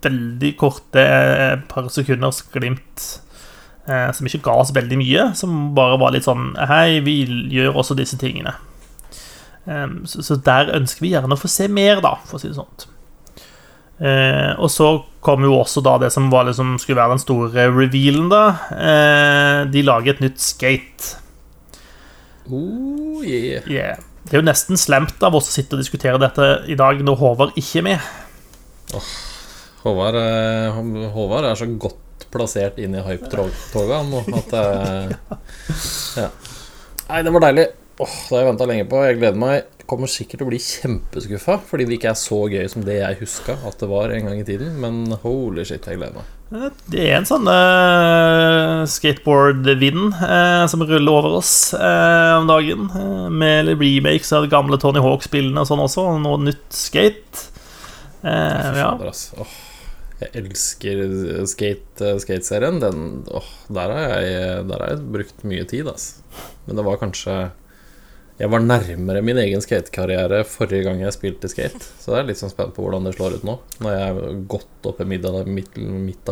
veldig korte par sekunders glimt. som ikke ga oss veldig mye. Som bare var litt sånn Hei, vi gjør også disse tingene. Så, der ønsker vi gjerne å få se mer, da, for å si det sånn. Eh, og så kom jo også da det som liksom, skulle være den store revealen, da. Eh, de lager et nytt skate. Oh, yeah. Yeah. Det er jo nesten slemt av oss å sitte og diskutere dette i dag når Håvard ikke er med. Håvard, eh, Håvard er så godt plassert inn i hype-toga nå at eh, Ja. Nei, det var deilig. Åh, det har jeg venta lenge på. Jeg gleder meg. Kommer sikkert til å bli kjempeskuffa fordi det ikke er så gøy som det jeg huska at det var en gang i tiden. Men holy shit, jeg gleder meg. Eh, Det er en sånn uh, skateboard-vind uh, som ruller over oss uh, om dagen. med remakes av gamle Tony Hawk-spillene og sånn også, og nå nytt skate. Uh, ja. Åh, jeg elsker skate, skateserien. Den åh, der, har jeg, der har jeg brukt mye tid, altså. Men det var kanskje Jeg var nærmere min egen skatekarriere forrige gang jeg spilte skate. Så jeg er litt sånn spent på hvordan det slår ut nå, når jeg er godt oppe i midten,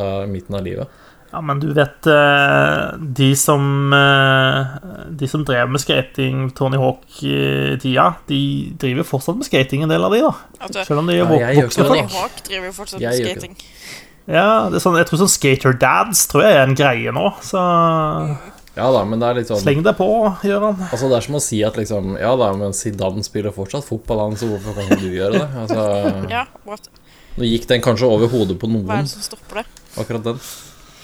av, midten av livet. ja, men du vet eh, De som eh, De som drev med skating Tony Hawk-tida, de driver fortsatt med skating, en del av de, da. Altså, Selv om de er Ja, voksne Tony. Hawk driver fortsatt Jeg med skating. Ja, det er sånn, jeg tror sånn Skater Dads tror jeg er en greie nå, så Ja da, men det er litt sånn sleng deg på, Gøran. Altså Det er som å si at liksom Ja da, men Zidane spiller fortsatt fotball, han, så hvorfor kan ikke du gjøre det? Altså Ja, what? Nå gikk den kanskje over hodet på noen. Hva er det som stopper det? akkurat den.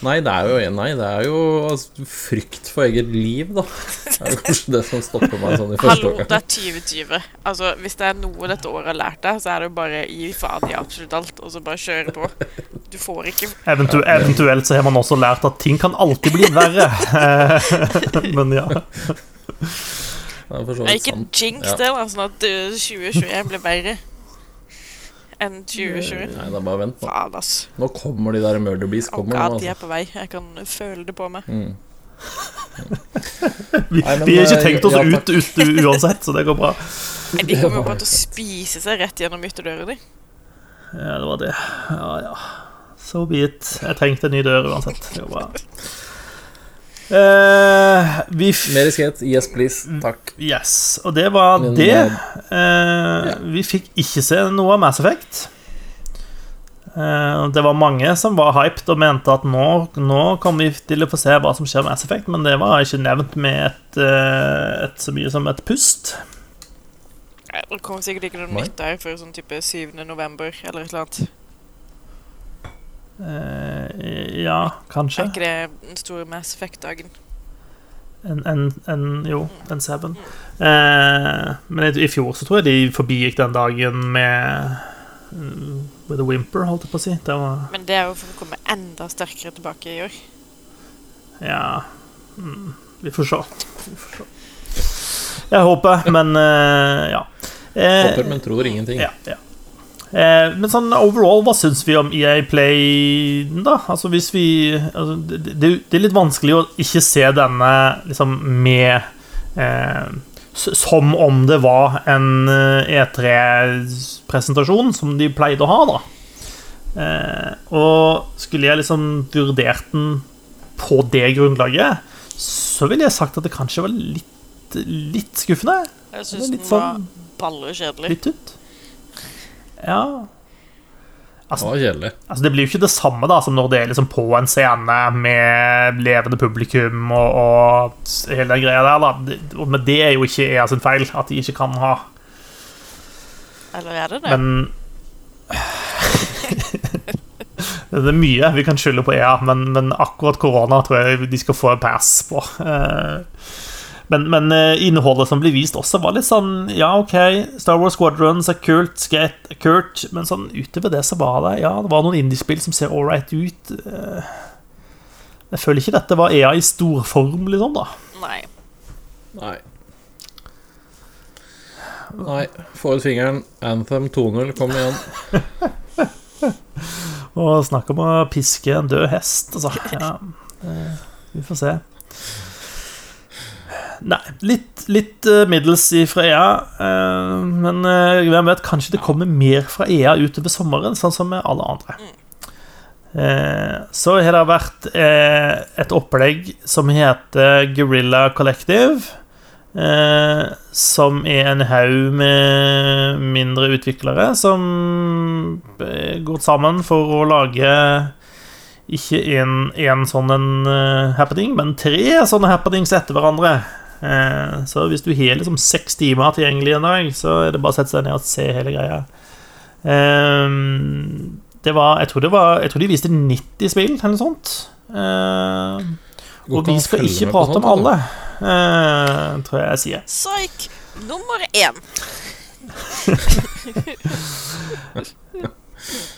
Nei, det er jo, nei, det er jo altså, frykt for eget liv, da. Det er jo kanskje det som stopper meg sånn i første Hallo, det er 2020. Altså, Hvis det er noe dette året har lært deg, så er det jo bare gi faen i absolutt alt, og så bare kjøre på. Du får ikke Eventu eventuelt så har man også lært at ting kan alltid bli verre. Men ja. Det er Ikke sant. jinx det, da, sånn at uh, 2021 blir verre enn 2020. Nei, det er bare vent nå. Faen, ass. Nå kommer de der Murder Bees. Oh god, nå, de er altså. på vei. Jeg kan føle det på meg. Mm. Vi, Nei, men, vi har ikke eh, tenkt oss ja, ut, ut uansett, så det går bra. Nei, De kommer jo bare til å spise seg rett gjennom ytterdøra di. Ja, det var det. Ja, ja. So be it. Jeg trengte en ny dør uansett. Det går bra. Eh, vi f Mer skate. Yes, please. Takk. Yes, og det var Men, det. Uh, ja. Vi fikk ikke se noe av Mass Effect. Eh, det var mange som var hyped og mente at nå, nå kommer vi til å få se hva som skjer med Mass Effect, men det var ikke nevnt med et, et så mye som et pust. Det kommer sikkert ikke noe nytt der før sånn type 7. november eller et eller annet. Eh, ja, kanskje. Er ikke det den store Mass Effect-dagen? En, en, en Jo, en Seven. Eh, men i, i fjor så tror jeg de forbigikk den dagen med mm, With a whimper, holdt jeg på å si. Det var Men det er jo for å komme enda sterkere tilbake i år. Ja mm, Vi får se. Vi får se. Jeg håper, men eh, ja. Eh, Håper, men tror ingenting. ja, ja. Eh, men sånn overall, hva syns vi om EA Play, da? Altså hvis vi altså, det, det, er litt vanskelig å ikke se denne liksom med eh, Som om det var en E3-presentasjon, som de pleide å ha, da. Eh, og skulle jeg liksom vurdert den på det grunnlaget, så ville jeg sagt at det kanskje var litt, litt skuffende. Jeg syns den var sånn ballekjedelig. litt ut. Ja. Det var kjedelig. Altså, det blir jo ikke det samme da som når det er liksom på en scene med levende publikum og, og hele den greia der. da Men det er jo ikke EA sin feil at de ikke kan ha. Eller er det det? Men Det er mye vi kan skylde på EA, men, men akkurat korona tror jeg de skal få en pass på. Eh, Men, men eh, innholdet som blir vist også, var litt sånn Ja, OK, Star Wars Squadrons er kult, skate er kult, men sånn utover det så var det Ja, det var noen indiespill som ser ålreit ut. Eh, Jeg føler ikke dette var EA i storform, liksom, da. Nei. Nei. Nei. Få ut fingeren. Anthem 2.0, kom igjen. Og snakk om å piske en død hest, altså. Ja, eh, vi får se. Nei, litt, litt eh, middels fra EA. eh, men eh, hvem vet, kanskje det kommer mer fra EA utover sommeren, sånn som med alle andre. Eh, så har det vært et opplegg som heter Guerrilla Collective. Som er en haug med mindre utviklere som går sammen for å lage ikke én sånn en happening, men tre sånne happenings etter hverandre. Eh, så hvis du har liksom seks timer tilgjengelig en dag, så er det bare å sette seg ned og se hele greia. Eh, det var Jeg tror, det var, jeg tror de viste 90 spill, eller noe sånt. Eh, og vi skal ikke prate om alle, eh, tror jeg jeg sier. Psyk nummer én.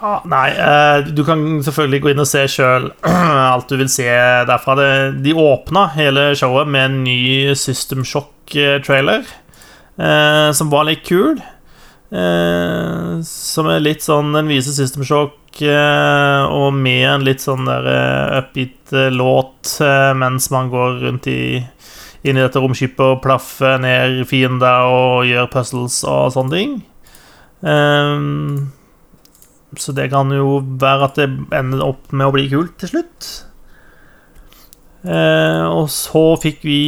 Ah, nei, eh, du kan selvfølgelig gå inn og se sjøl alt du vil se derfra. De åpna hele showet med en ny System Shock-trailer, eh, som var litt kul. Eh, som er litt sånn Den viser System Shock eh, og med en litt sånn der upbeat låt mens man går rundt i inn i dette romskipet og plaffer ned fiender og gjør puzzles og sånne ting. Um, så det kan jo være at det ender opp med å bli kult til slutt. Eh, og så fikk vi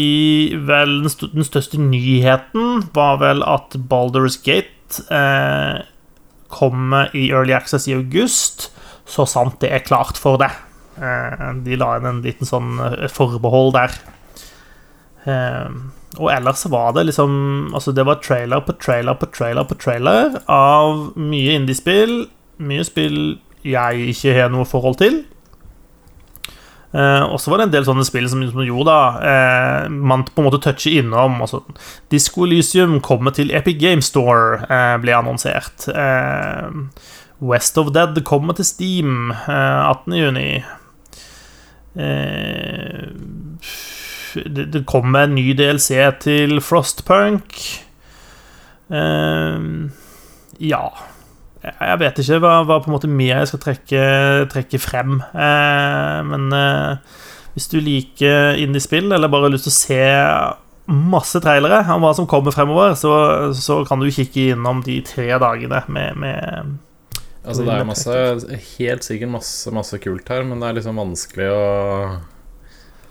vel den, st den, største nyheten var vel at Balders Gate eh, kommer i Early Access i august, så sant det er klart for det. Eh, de la inn en liten sånn eh, forbehold der. Eh, og ellers var det liksom Altså, det var trailer på trailer på trailer på trailer av mye indiespill mye spill jeg ikke har noe forhold til. Eh, og så var det en del sånne spill som, som jo da eh, man på en måte toucher innom. Altså, Disko Elysium kommer til Epic Game Store, eh, ble annonsert. Eh, West of Dead kommer til Steam eh, 18.6. Eh, det, det kommer en ny DLC til Frostpunk. Eh, ja jeg vet ikke hva, hva, på en måte mer jeg skal trekke, trekke frem. Eh, men eh, hvis du liker indie-spill, eller bare har lyst til å se masse trailere om hva som kommer fremover, så, så kan du kikke innom de tre dagene med, med Altså, det er masse, helt sikkert masse, masse kult her, men det er liksom vanskelig å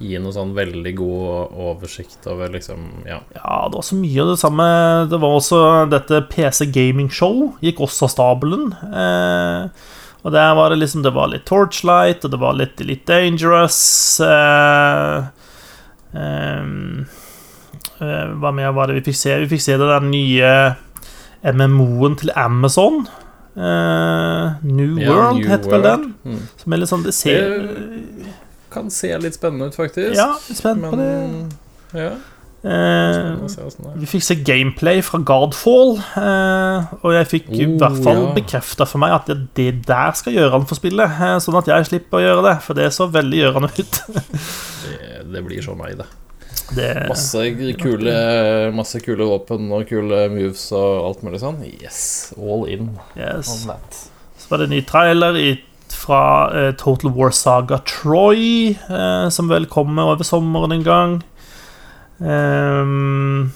gi noe sånn veldig god oversikt over liksom Ja, ja det var så mye av det samme. Det var også dette PC Gaming Show gikk også av stabelen. Eh, og der var det liksom Det var litt Torchlight, og det var litt, litt Dangerous. Eh, eh, eh hva mer var det vi fikk se? Vi fikk se det der nye MMO-en til Amazon. Uh, New ja, World heter vel den. Mm. Som er litt sånn Det ser det kan se litt spennende ut, faktisk. Ja, spent på det. Ja. Eh, vi fikk se gameplay fra Guardfall, eh, og jeg fikk i oh, hvert fall ja. bekrefta for meg at det, det der skal gjøre han for spillet, eh, sånn at jeg slipper å gjøre det, for det så veldig gjørende ut. det, det, blir så meg, det. det masse, kule, masse kule våpen og kule moves og alt mulig sånn. Yes, all in. Yes. Så var det en ny trailer i fra uh, Total War Saga Troy, uh, som vel kommer over sommeren en gang. Um,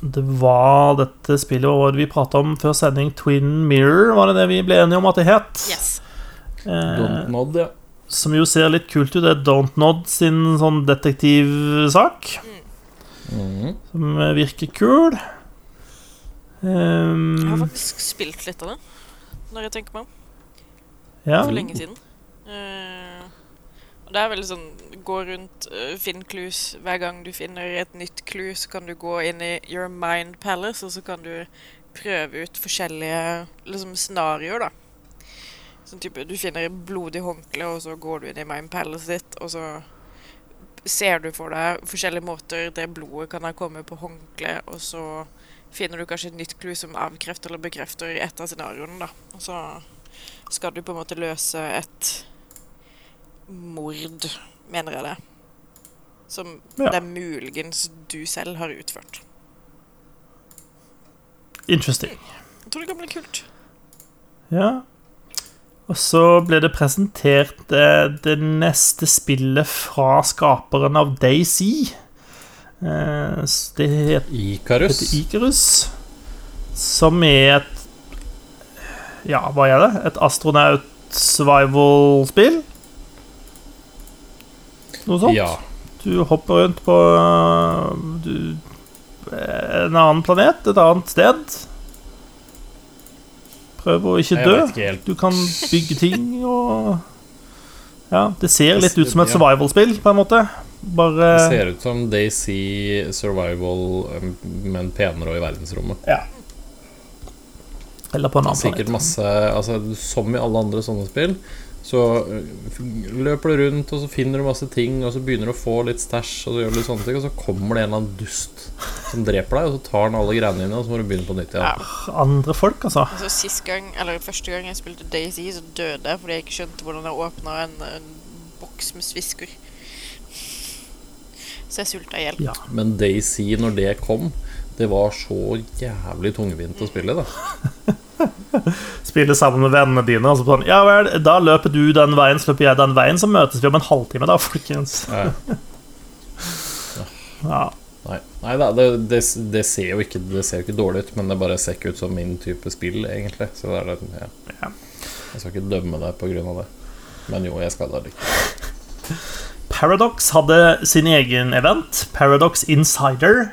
det var dette spillet hva vi prata om før sending, Twin Mirror, var det det vi ble enige om at det het? Yes. Don't Nod, ja. Som jo ser litt kult ut. Det er Don't Nod sin sånn detektivsak. Mm. Som virker kul. Um, jeg har faktisk spilt litt av det, når jeg tenker meg om ja. for lenge siden. Uh, og det er veldig sånn Gå rundt, uh, finn clues. Hver gang du finner et nytt clue, så kan du gå inn i Your Mind Palace, og så kan du prøve ut forskjellige liksom, scenarioer, da. Sånn type Du finner blodig håndkle, og så går du inn i Mind Palace ditt, og så ser du for deg forskjellige måter det blodet kan ha kommet på håndkleet, og så finner du kanskje et nytt clue som avkrefter eller bekrefter et av scenarioene, da. Og så skal du på en måte løse et mord, mener jeg det. Som ja. det er muligens du selv har utført. Interesting. Jeg tror det kan bli kult. Ja. Og så ble det presentert det, eh, det neste spillet fra skaperen av Daisy. Eh, det heter Icarus. Icarus. Som er et ja, hva er det? Et astronaut survival-spill. Noe sånt? Ja. Du hopper rundt på øh, du, en annen planet, et annet sted. Prøv å ikke dø. ikke. Du kan bygge ting og Ja, det ser litt ut som et survival-spill, på en måte. Det ser ut som Daisy Survival, um, men penere og i verdensrommet. Ja. Eller på en annen Sikkert planet. masse altså, Som i alle andre sånne spill, så uh, løper du rundt, og så finner du masse ting, og så begynner du å få litt stæsj, og så gjør du litt sånne ting, og så kommer det en eller annen dust som dreper deg, og så tar han alle greiene dine, og så må du begynne på nytt igjen. Ja. Andre folk, altså. Altså Sist gang, eller første gang jeg spilte Daisy, så døde jeg fordi jeg ikke skjønte hvordan jeg åpna en, en boks med svisker. Så jeg sulta i hjel. Ja. Men Daisy, når det kom, det var så jævlig tungvint å spille, da. Spille sammen med vennene dine. Og så sånn, ja vel, da løper du den veien, så løper jeg den veien, så møtes vi om en halvtime, da, folkens. Ja. Ja. Nei, Nei da, det, det, det ser jo ikke, det ser ikke dårlig ut, men det bare ser ikke ut som min type spill, egentlig. Så det er det, ja. Ja. Jeg skal ikke dømme deg på grunn av det. Men jo, jeg skal da like Paradox hadde sin egen event, Paradox Insider,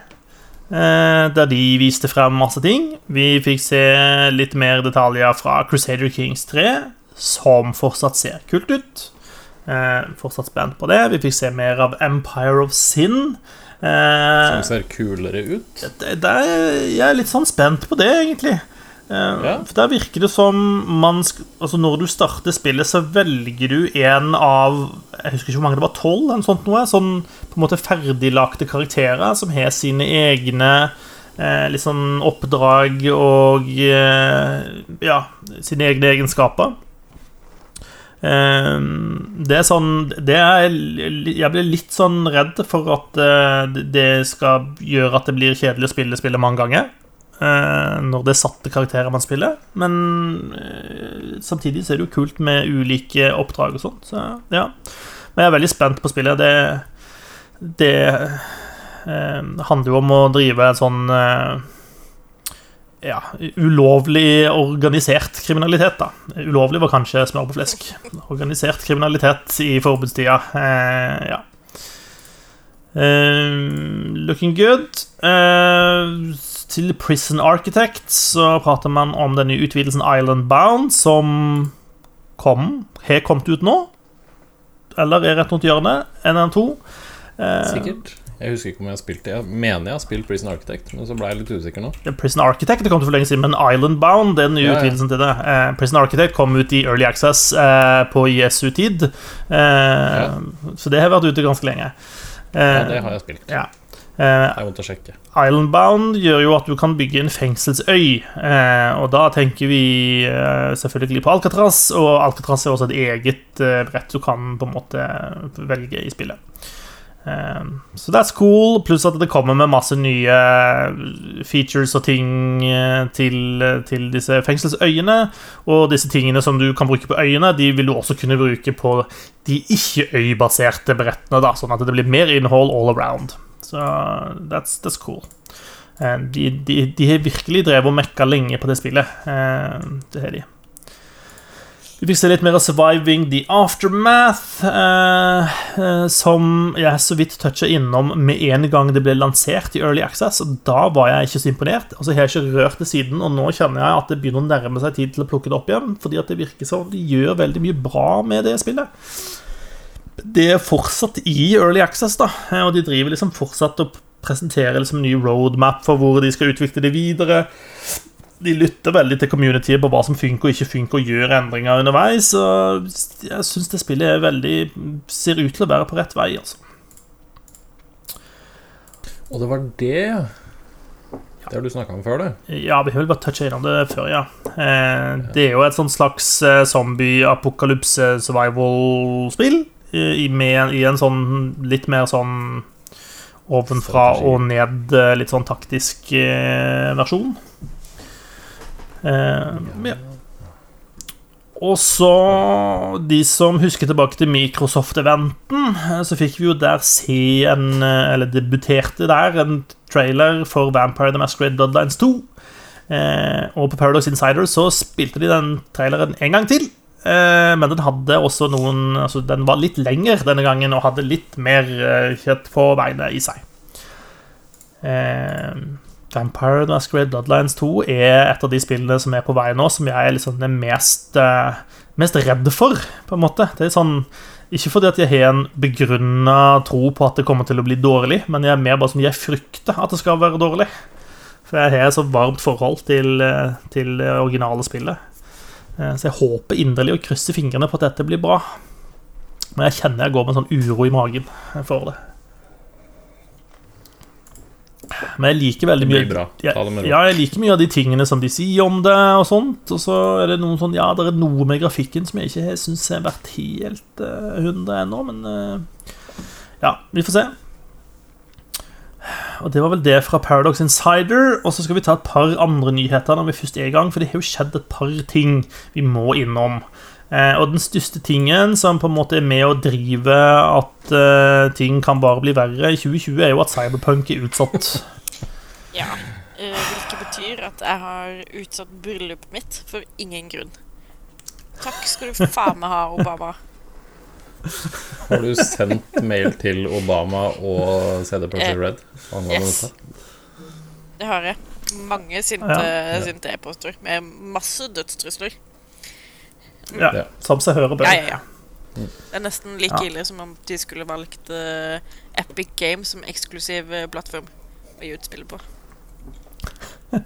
der de viste frem masse ting. Vi fikk se litt mer detaljer fra Crusader Kings 3, som fortsatt ser kult ut. Eh, fortsatt spent på det. Vi fikk se mer av Empire of Sin. Eh, Som ser kulere ut. det, det er, jeg er litt sånn spent på det, egentlig. Eh, Ja. For Der virker det som man Altså Når du starter spillet, så velger du en av Jeg husker ikke hvor mange det var, tolv? eller Sånt noe, sånn på en måte ferdiglagte karakterer som har sine egne eh, litt sånn oppdrag og eh, Ja, sine egne egenskaper. Eh, det er sånn det er, Jeg blir litt sånn redd for at eh, det skal gjøre at det blir kjedelig å spille spillet mange ganger. Eh, Når det er satte karakterer man spiller. Men eh, samtidig så er det jo kult med ulike oppdrag og sånt. Så ja. Men jeg er veldig spent på spillet. Det, det eh, handler jo om å drive en sånn eh, ja, ulovlig organisert kriminalitet, da. Ulovlig var kanskje smør på flesk. Organisert kriminalitet i forbudstida. Eh, ja. Eh, looking good. Eh, til Prison Architect så prater man om den nye utvidelsen Island Bound, som kom Har kommet ut nå. Eller er rett rundt hjørnet. En eller to. Eh, Sikkert. Jeg husker ikke om jeg har spilt det. Jeg mener jeg har spilt Prison Architect, men så ble jeg litt usikker nå. Prison Architect det kom til for lenge siden, men Island Bound det er den nye Ja, ja. utvidelsen til det. Eh, Prison Architect kom ut i Early Access eh, på ISU-tid, eh, så det har vært ute ganske lenge. Eh, Ja, det har jeg spilt. ja. Eh. Islandbound gjør jo at du kan bygge en fengselsøy. Eh, og da tenker vi eh, selvfølgelig på Alcatraz, og Alcatraz er også et eget eh, brett du kan på en måte velge i spillet. Så så that's cool, pluss at det kommer med masse nye features og ting til, til disse fengselsøyene. Og disse tingene som du kan bruke på øyene, de vil du også kunne bruke på de ikke-øybaserte brettene, da, sånn at det blir mer innhold all around. Så that's, that's cool. Eh, De, de, de har virkelig drevet og mekka lenge på det spillet. Eh, Det har de. Vi fikk se litt mer av Surviving the Aftermath, eh, eh, som jeg så vidt toucha innom med en gang det ble lansert i Early Access. Og da var jeg ikke så imponert. Altså, Jeg har ikke rørt det siden, og nå kjenner jeg at det begynner å nærme seg tid til å plukke det opp igjen. Fordi at det virker som de gjør veldig mye bra med det spillet det er fortsatt i Early Access, da, og de driver liksom fortsatt og presenterer liksom en ny roadmap for hvor de skal utvikle det videre. De lytter veldig til communityet på hva som funker og ikke funker, og gjør endringer underveis. Og jeg syns det spillet er veldig ser ut til å være på rett vei, altså. Og det var det Det har du snakka om før, du. Ja, vi har vel bare toucha innom det før, ja. Eh, det er jo et sånn slags eh, zombie-apokalypse-survival-spill. I, med, I en sånn litt mer sånn ovenfra og ned, eh, litt sånn taktisk eh, versjon. Eh, ja. Og så De som husker tilbake til Microsoft-eventen, så fikk vi jo der se en Eller debuterte der en trailer for Vampire the Masquerade Bloodlines 2. Eh, og på Paradox Insider så spilte de den traileren en gang til. Eh, men den hadde også noen Altså, den var litt lenger denne gangen og hadde litt mer eh, kjøtt på beinet i seg. Eh, Vampire The Masquerade Bloodlines 2 er et av de spillene som er på vei nå, som jeg er liksom det mest, mest redd for, på en måte. Det er sånn ikke fordi at jeg har en begrunna tro på at det kommer til å bli dårlig, men jeg er mer bare som jeg frykter at det skal være dårlig. For jeg har et så varmt forhold til, til det originale spillet. Eh, Så jeg håper inderlig og krysser fingrene på at dette blir bra. Men jeg kjenner jeg går med en sånn uro i magen for det. Men jeg liker veldig mye bra. Ja, jeg liker mye av de tingene som de sier om det, og sånt. Og så er det noen sånn Ja, det er noe med grafikken som jeg ikke syns har vært helt uh, 100 ennå, men eh, Ja, vi får se. Og det var vel det fra Paradox Insider. Og så skal vi ta et par andre nyheter når vi først er i gang, for det har jo skjedd et par ting vi må innom. Eh, og den største tingen som på en måte er med å drive at eh, ting kan bare bli verre i 2020, er jo at Cyberpunk er utsatt. Ja. eh, hvilket betyr at jeg har utsatt bryllupet mitt for ingen grunn. Takk skal du faen meg ha, Obama. Har du sendt mail til Obama og CD Projekt Red angående Yes. dette? Det har jeg. Mange sinte Ja. e-poster med masse dødstrusler. Ja, Ja. Som seg hører bør. Ja, ja, ja. Det er nesten like Ja. ille som om de skulle valgt uh, Epic Games som eksklusiv eh, plattform å gi ut spillet på.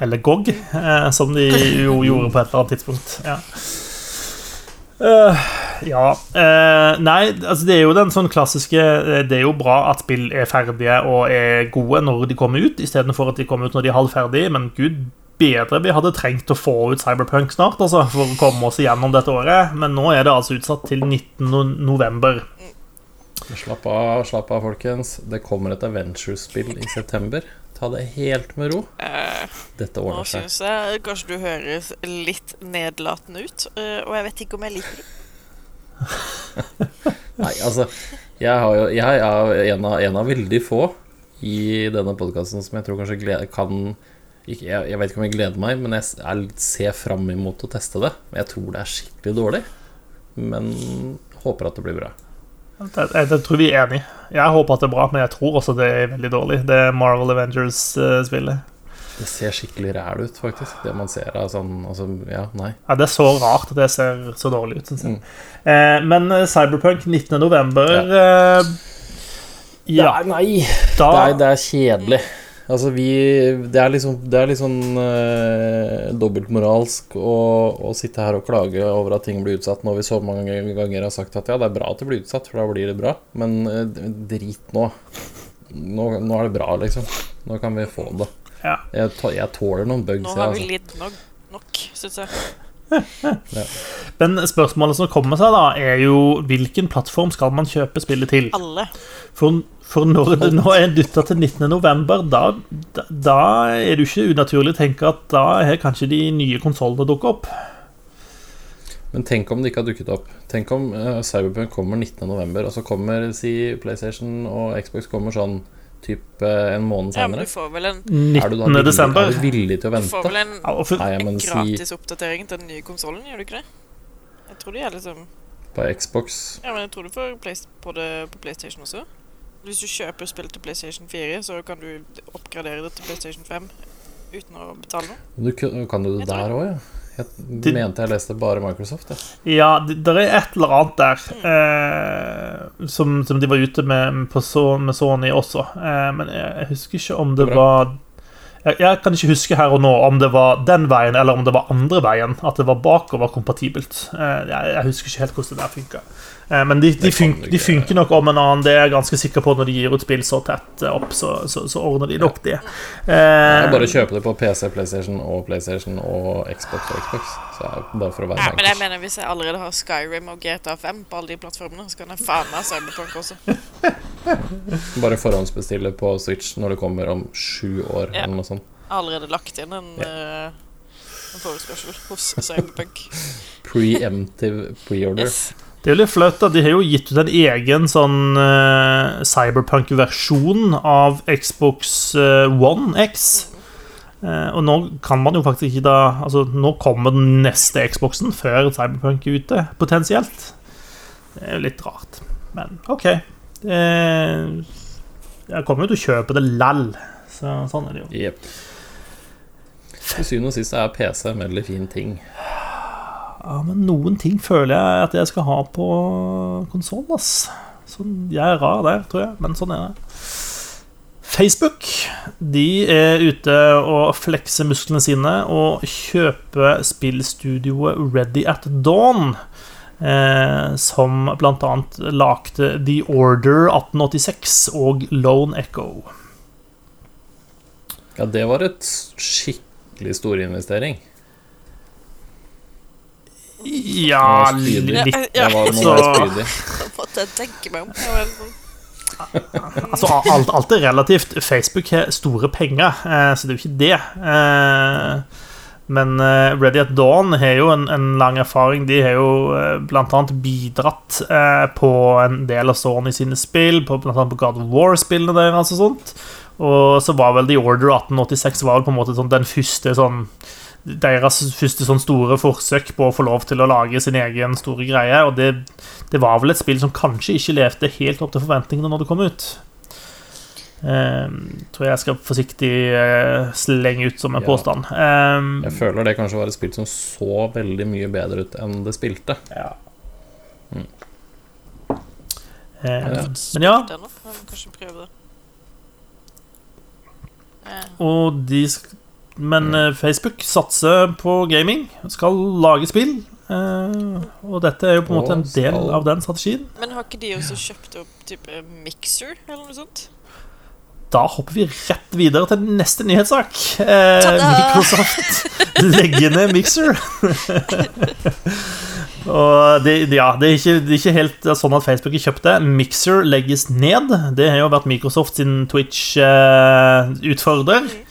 Eller GOG, eh, som de jo gjorde på et eller annet tidspunkt. Ja. Eh, ja uh, Nei, altså det er jo den sånn klassiske eh, Det er jo bra at spill er ferdige og er gode når de kommer ut, istedenfor at de kommer ut når de er halvferdige, men gud bedre vi hadde trengt å få ut Cyberpunk snart, altså, for å komme oss igjennom dette året. Men nå er det altså utsatt til 19. no- november. Slapp av, slapp av, folkens. Det kommer et Adventure-spill i september. Ta det helt med ro. Eh, Dette ordner seg. syns jeg kanskje du høres litt nedlatende ut, eh, og jeg vet ikke om jeg liker det. Nei, altså Jeg, har jo, jeg er en av, en av veldig få i denne podkasten som jeg tror kanskje glede, kan ikke, jeg, jeg vet ikke om jeg gleder meg, men jeg, jeg ser fram imot å teste det. Jeg tror det er skikkelig dårlig, men håper at det blir bra. Jeg, jeg, jeg tror vi er enige. Jeg håper at det er bra, men jeg tror også det er veldig dårlig. Det er Marvel Avengers-spillet. Det ser skikkelig ræl ut, faktisk. Det man ser av sånn Altså, ja, nei. Ja, det er så rart at det ser så dårlig ut. Synes jeg. Mm. Eh, men eh, Cyberpunk 19. november eh, Ja, nei. da Det er, det er kjedelig. Altså, vi Det er liksom Det er litt sånn eh, dobbeltmoralsk å, å sitte her og klage over at ting blir utsatt, når vi så mange ganger har sagt at ja, det er bra at det blir utsatt, for da blir det bra. Men eh, drit nå. nå. Nå er det bra, liksom. Nå kan vi få det. Ja. Jeg, tå- jeg tåler noen bugs, Nå har vi altså. lidd nok, nok syns jeg. Men spørsmålet som kommer seg, da, er jo hvilken plattform skal man kjøpe spillet til? Alle. For, for når det nå er dytta til 19. november, da, da, da er det jo ikke unaturlig å tenke at da er kanskje de nye konsollene dukket opp. Men tenk om det ikke har dukket opp. Tenk om uh, Cyberpunk kommer 19.11., og så kommer si PlayStation og Xbox kommer sånn type en måned Ja, men senere. du får vel en, Er du 19. da villig, er du villig til å vente? du får vel en Ja, for, Nei, men si gratis oppdatering til den nye konsollen, gjør du ikke det? Jeg tror de er liksom på Xbox Ja, men jeg tror du får på, det, på PlayStation også. Hvis du kjøper spill til PlayStation 4, så kan du oppgradere det til PlayStation 5 uten å betale noe. du, Kan du det der òg, ja? Jeg Det- mente jeg leste bare Microsoft. Ja, ja, det det er et eller annet der eh, som, som de var ute med, på så, med Sony også. Eh, men jeg, jeg husker ikke om det Bra. var jeg, jeg kan ikke huske her og nå om det var den veien eller om det var andre veien. At det var bakoverkompatibelt. Eh, jeg, jeg husker ikke helt hvordan det der funka. Eh, men de, de, Det fun de funker nok om en annen. Det er jeg ganske sikker på når de gir ut spill så tett eh, opp, så, så, så ordner de nok det. Eh, bare kjøpe det på PC, PlayStation og PlayStation og Xbox og Xbox. Så bare for å være Ja, men jeg mener hvis jeg allerede har Skyrim og GTA 5 på alle de plattformene, så kan jeg faen meg Cyberpunk også. Bare forhåndsbestille på Switch når det kommer om sju år, Ja. eller noe sånt. Allerede lagt inn en, ja. en forespørsel hos Cyberpunk. Preemptive preorder. Yes. Det er jo litt flaut. da De har jo gitt ut en egen sånn uh, cyberpunk-versjon av Xbox uh, One X. Uh, og nå kan man jo faktisk ikke da Altså, nå kommer den neste Xboxen før Cyberpunk er ute, potensielt. Det er jo litt rart. Men OK. Jeg kommer jo til å kjøpe det lall. Så sånn er det jo. Yep. Til syvende og sist er PC en veldig fin ting. Ja, men noen ting føler jeg at jeg skal ha på konsoll, ass. Sånn, jeg er rar der, tror jeg, men sånn er det. Facebook de er ute og flekser musklene sine og kjøper spillstudioet Ready at Dawn. Eh, som annet lagde The Order 1886 og Lone Echo. Ja, det var et skikkelig stor investering. Ja, Det var spydig. litt var Så-. Det måtte jeg tenke meg om. Sånn- Altså, alt, alt er relativt. Facebook har store penger, eh, så det er jo ikke det. Eh, men eh, Ready at Dawn har jo en, en lang erfaring. De har jo eh, annet bidratt eh, på en del av Sony sine spill, på, blant annet på God of War-spillene deres og sånt. Og så var vel The Order 1886 var vel på en måte sånn den første sånn deres første sånn store forsøk på å få lov til å lage sin egen store greie. Og det, det var vel et spill som kanskje ikke levde helt opp til forventningene når det kom ut. Eh, tror jeg skal forsiktig uh, slenge ut som en Ja. påstand. Um, Jeg føler det kanskje var et spill som så veldig mye bedre ut enn det spilte. ja. Mm. Eh, Ja. men ja, og de sk Men mm. Facebook satser på gaming, skal lage spill. Eh, og dette er jo på en måte en del av den strategien. Men har ikke de også kjøpt opp type Mixer eller noe sånt? Da hopper vi rett videre til neste nyhetssak. Eh, Microsoft legger ned Mixer. Og det, ja, det, er ikke, det er ikke helt sånn at Facebook har kjøpt det. Mixer legges ned. Det har jo vært Microsoft sin Twitch-utfordrer. Eh,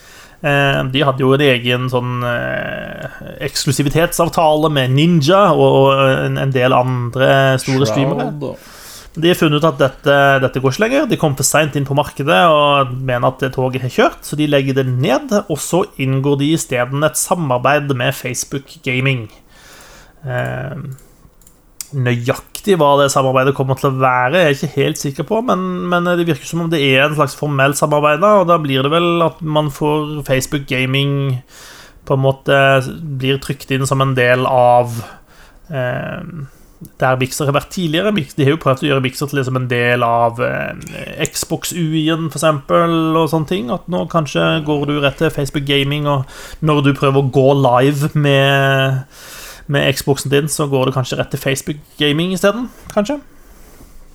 de hadde jo en egen sånn eh, eksklusivitetsavtale med Ninja og, og en, del andre store streamere. De har funnet ut at dette, dette går ikke lenger. De kom for seint inn på markedet og mener at toget har kjørt, så de legger det ned. Og så inngår de isteden et samarbeid med Facebook Gaming. Nøyaktig hva det samarbeidet kommer til å være, jeg er ikke helt sikker på, men, men det virker som om det er en slags formell samarbeid, da, og da blir det vel at man får Facebook Gaming på en måte blir trykt inn som en del av eh, der Mixer har vært tidligere. De har jo prøvd å gjøre Mixer til liksom en del av eh, Xbox-UI-en, for eksempel, og sånne ting. At nå kanskje går du rett til Facebook Gaming, og når du prøver å gå live med, med Xboxen din, så går det kanskje rett til Facebook Gaming isteden, kanskje?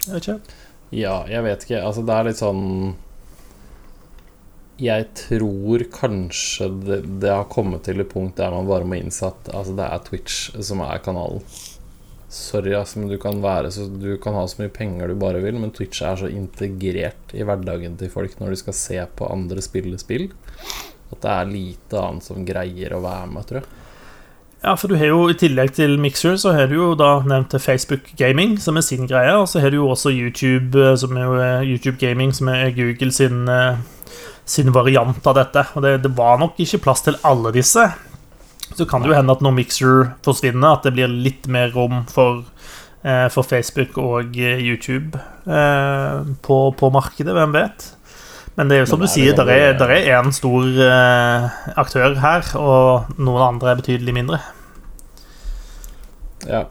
Jeg vet ikke. Ja, jeg vet ikke. Altså, det er litt sånn Jeg tror kanskje det, det har kommet til et punkt der man bare må innse at altså, det er Twitch som er kanalen. Sorry, altså, men du kan, være du kan ha så mye penger du bare vil, men Twitch er så integrert i hverdagen til folk når de skal se på andre spille spill, at det er lite annet som greier å være med, tror jeg. Ja, for du har jo i tillegg til Mixer, så har du jo da nevnt Facebook Gaming, som er sin greie, og så har du jo også YouTube, eh, som er jo eh, YouTube Gaming, som er Google sin, eh, sin variant av dette. Og det, det var nok ikke plass til alle disse. Så kan det jo hende at når Mixer forsvinner, at det blir litt mer rom for, for Facebook og YouTube på, på markedet, hvem vet. Men det er jo som Men du er det sier, der er, der er en stor uh, aktør her, og noen andre er betydelig mindre. Ja,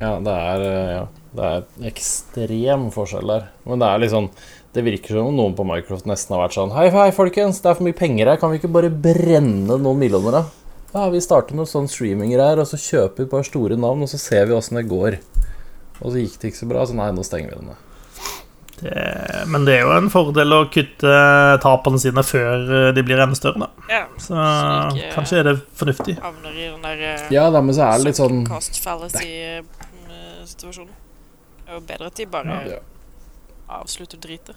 ja, det er, eh, ja, det er ekstrem forskjell der. Men det er litt sånn Det virker som om noen på Microsoft nesten har vært sånn Hei, hei, folkens, det er for mye penger her. Kan vi ikke bare brenne noen millioner, da? Ja, vi starter med sånn streaminger her, og så kjøper vi et par store navn, og så ser vi åssen det går. Og så gikk det ikke så bra, så nei, nå stenger vi det ned. Det, men det er jo en fordel å kutte tapene sine før eh, de blir enda større, da. Ja. Så Så ikke- kanskje er det fornuftig. Havner i den der eh, Ja, da, men så er det litt sånn Cost fallacy-situasjonen. Det er jo bedre at de bare ja. avslutter dritet.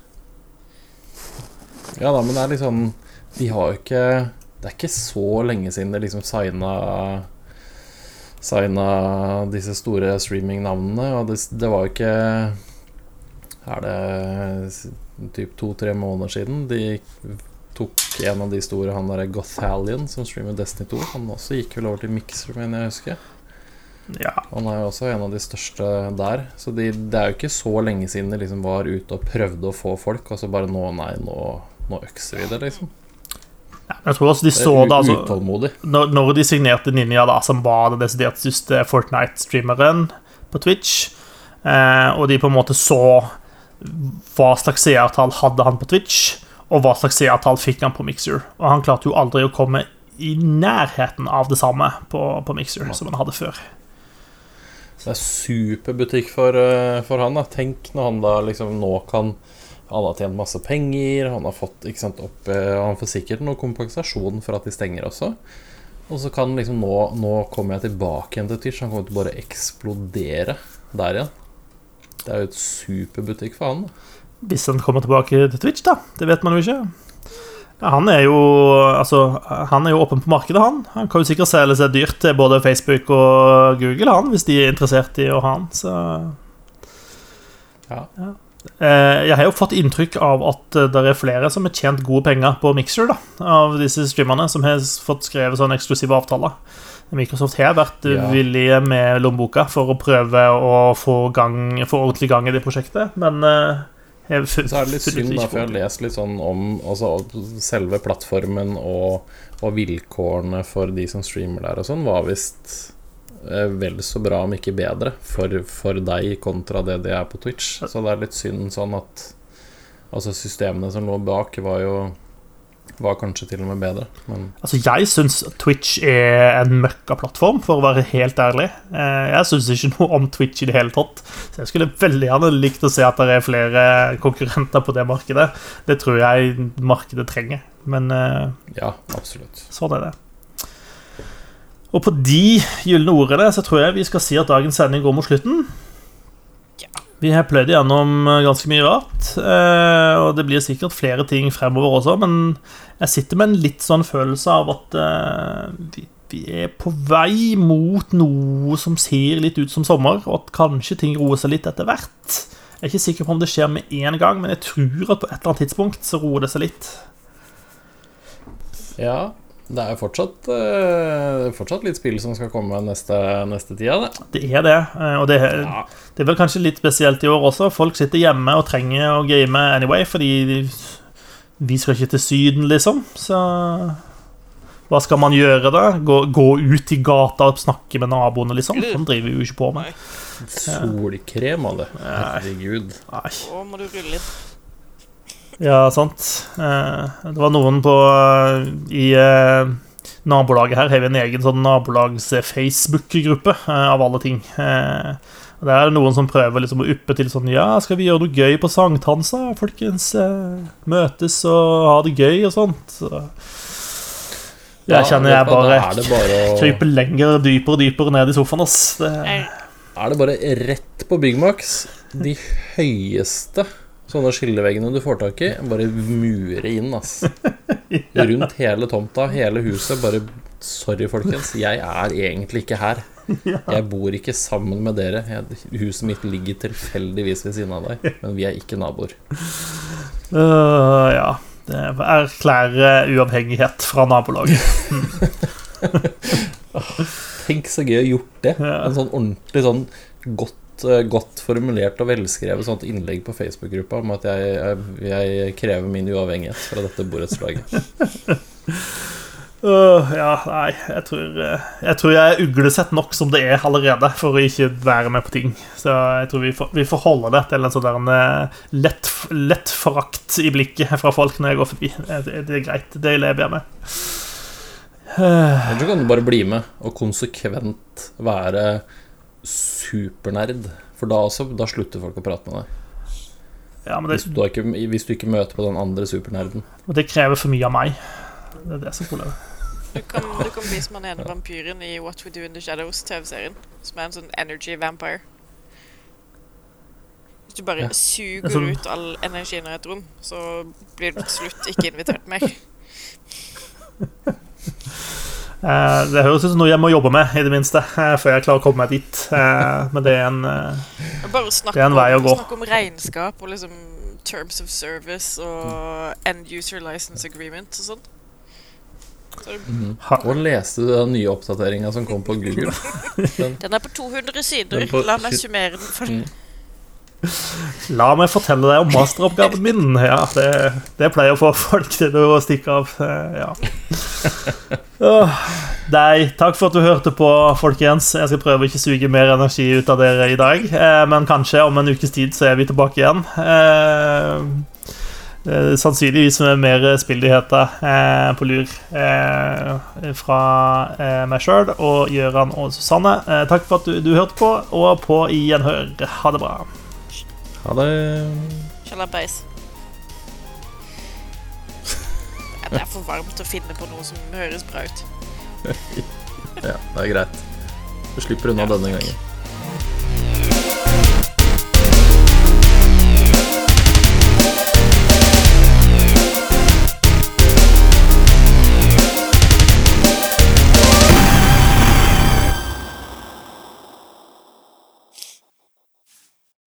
Ja da, men det er liksom De har jo ikke Det er ikke så lenge siden de liksom signa Signa disse store streamingnavnene, og det, det var jo ikke Er det typ to-tre måneder siden de tok en av de store, han derre Gothalion, som streamer Destiny 2. Han også gikk vel over til Mixer, mener jeg husker. Ja. Han er jo også en av de største der. Så de, det er jo ikke så lenge siden de liksom var ute og prøvde å få folk, og så bare nå, nei, nå, nå økser vi det, liksom. Jeg tror også de så det, altså når, når de signerte Ninja, da, som var den desidert siste Fortnite-streameren på Twitch, eh, og de på en måte så hva slags seertall hadde han på Twitch, og hva slags seertall fikk han på Mixer. Og han klarte jo aldri å komme i nærheten av det samme på, på Mixer som han hadde før. Så Det er superbutikk for, eh, for han. da Tenk når han da liksom nå kan Han har tjent masse penger, han har fått sant, opp eh, Han får sikkert noe kompensasjon for at de stenger også. Og så kan liksom nå Nå kommer jeg tilbake igjen til Twitch. Han kommer til å bare eksplodere der igjen. Det er jo et superbutikk for han. Hvis han kommer tilbake til Twitch, da. Det vet man jo ikke. Han er jo altså, han er jo åpen på markedet, han. Han kan jo sikkert selge seg dyrt til både Facebook og Google, han, hvis de er interessert i å ha han. Så Ja. ja. Jeg har jo fått inntrykk av at eh, det er flere som har tjent gode penger på Mixer, da, av disse streamerne, som har fått skrevet sånne eksklusive avtaler. Microsoft har vært eh, Ja. villige med lommeboka for å prøve å få, gang, få ordentlig gang i det prosjektet, men jeg har fu- Så er det litt synd, da, for jeg har lest litt sånn om altså, selve plattformen og, og vilkårene for de som streamer der og sånn, var visst eh, vel så bra, om ikke bedre, for, for deg kontra det de er på Twitch. Så det er litt synd sånn at Altså, systemene som lå bak, var jo Var kanskje til og med bedre, men Altså, jeg syns Twitch er en møkkaplattform, for å være helt ærlig. Eh, Jeg syns ikke noe om Twitch i det hele tatt. Så jeg skulle veldig gjerne likt å se at det er flere konkurrenter på det markedet. Det tror jeg markedet trenger. Men eh, ja, absolutt. sånn er det. Og på de gylne ordene så tror jeg vi skal si at dagens sending går mot slutten. Vi har pløyd gjennom eh, ganske mye rart, eh, og det blir sikkert flere ting fremover også, men jeg sitter med en litt sånn følelse av at eh, vi, er på vei mot noe som ser litt ut som sommer, og at kanskje ting roer seg litt etter hvert. Jeg er ikke sikker på om det skjer med en gang, men jeg tror at på et eller annet tidspunkt så roer det seg litt. Ja, det er jo fortsatt, eh, fortsatt litt spill som skal komme neste, neste tida, det. Det er det, eh, og det, Ja. det er vel kanskje litt spesielt i år også. Folk sitter hjemme og trenger å game anyway, fordi de, vi skal ikke til Syden, liksom. Så hva skal man gjøre da? Gå, gå ut i gata og snakke med naboene, liksom? Sånn driver vi jo ikke på med. Solkrem av det. Herregud. Nei. Må du rulle inn. Ja, sant. Eh, Det var noen på eh, I eh, nabolaget her har vi en egen sånn nabolags-Facebook-gruppe, eh, av alle ting. Eh, og Det er noen som prøver liksom å uppe til sånn Ja, skal vi gjøre noe gøy på sankthansa, folkens? Eh, Møtes og ha det gøy og sånt. Så jeg kjenner jeg bare bare å kryper lenger dypere og dypere ned i sofaen, ass. Det, er det bare rett på Byggmax. De høyeste sånne skilleveggene du får tak i, bare mure inn, ass. Rundt hele tomta, hele huset. Bare Sorry, folkens, jeg er egentlig ikke her. Jeg bor ikke sammen med dere. Huset mitt ligger tilfeldigvis ved siden av deg, men vi er ikke naboer. Uh, ja. Det erklærer uavhengighet fra nabolaget. Tenk så gøy å gjort det. En sånn ordentlig sånn godt, eh, godt formulert og velskrevet sånt innlegg på Facebook-gruppa om at jeg, jeg, jeg krever min uavhengighet fra dette borettslaget. uh, ja, nei, jeg tror, eh, jeg tror jeg er uglesett nok som det er allerede for å ikke være med på ting. Så jeg tror vi får, vi får holde det til en sånn eh, lett, lett forakt i blikket fra folk når jeg går forbi. Det, det er greit. Det lever jeg med. Eller så kan du bare bli med og konsekvent være supernerd. For da, også, da slutter folk å prate med deg. Ja, men det, Hvis du, ikke, hvis du ikke møter på den andre supernerden. Og det krever for mye av meg. Det er det som er problemet. du, kan, du kan bli som han ene vampyren i What We Do In The Shadows, TV-serien. Som er en sånn energy vampire. Hvis du bare Ja. suger er sånn- ut all energien i et rom, så blir du til slutt ikke invitert mer. Eh, det høres ut som noe jeg må jobbe med, i det minste, eh, før jeg klarer å komme meg dit. Eh, men det er en Bare Det er en om, vei å gå. snakk om regnskap og liksom terms of service og end user license agreement og sånn. Så. Ha, Og leste du den nye oppdateringa som kom på Google? den er på 200 sider. På- La meg summere den. For Mm. La meg fortelle deg om masteroppgaven min. Ja, det, det pleier å få folk til å stikke av. eh, Ja. Nei, takk for at du hørte på, folkens. Jeg skal prøve å ikke suge mer energi ut av dere i dag. eh, Men kanskje om en ukes tid så er vi tilbake igjen. Eh, Sannsynligvis med mer spillnyheter på lur fra meg sjøl og Gøran og Susanne. Takk for at du, du hørte på, og på gjenhør. Ha det bra. Ha det. Sjalabais. Det er for varmt å finne på noe som høres bra ut. ja, det er greit. Du slipper unna ja. denne gangen. Takk.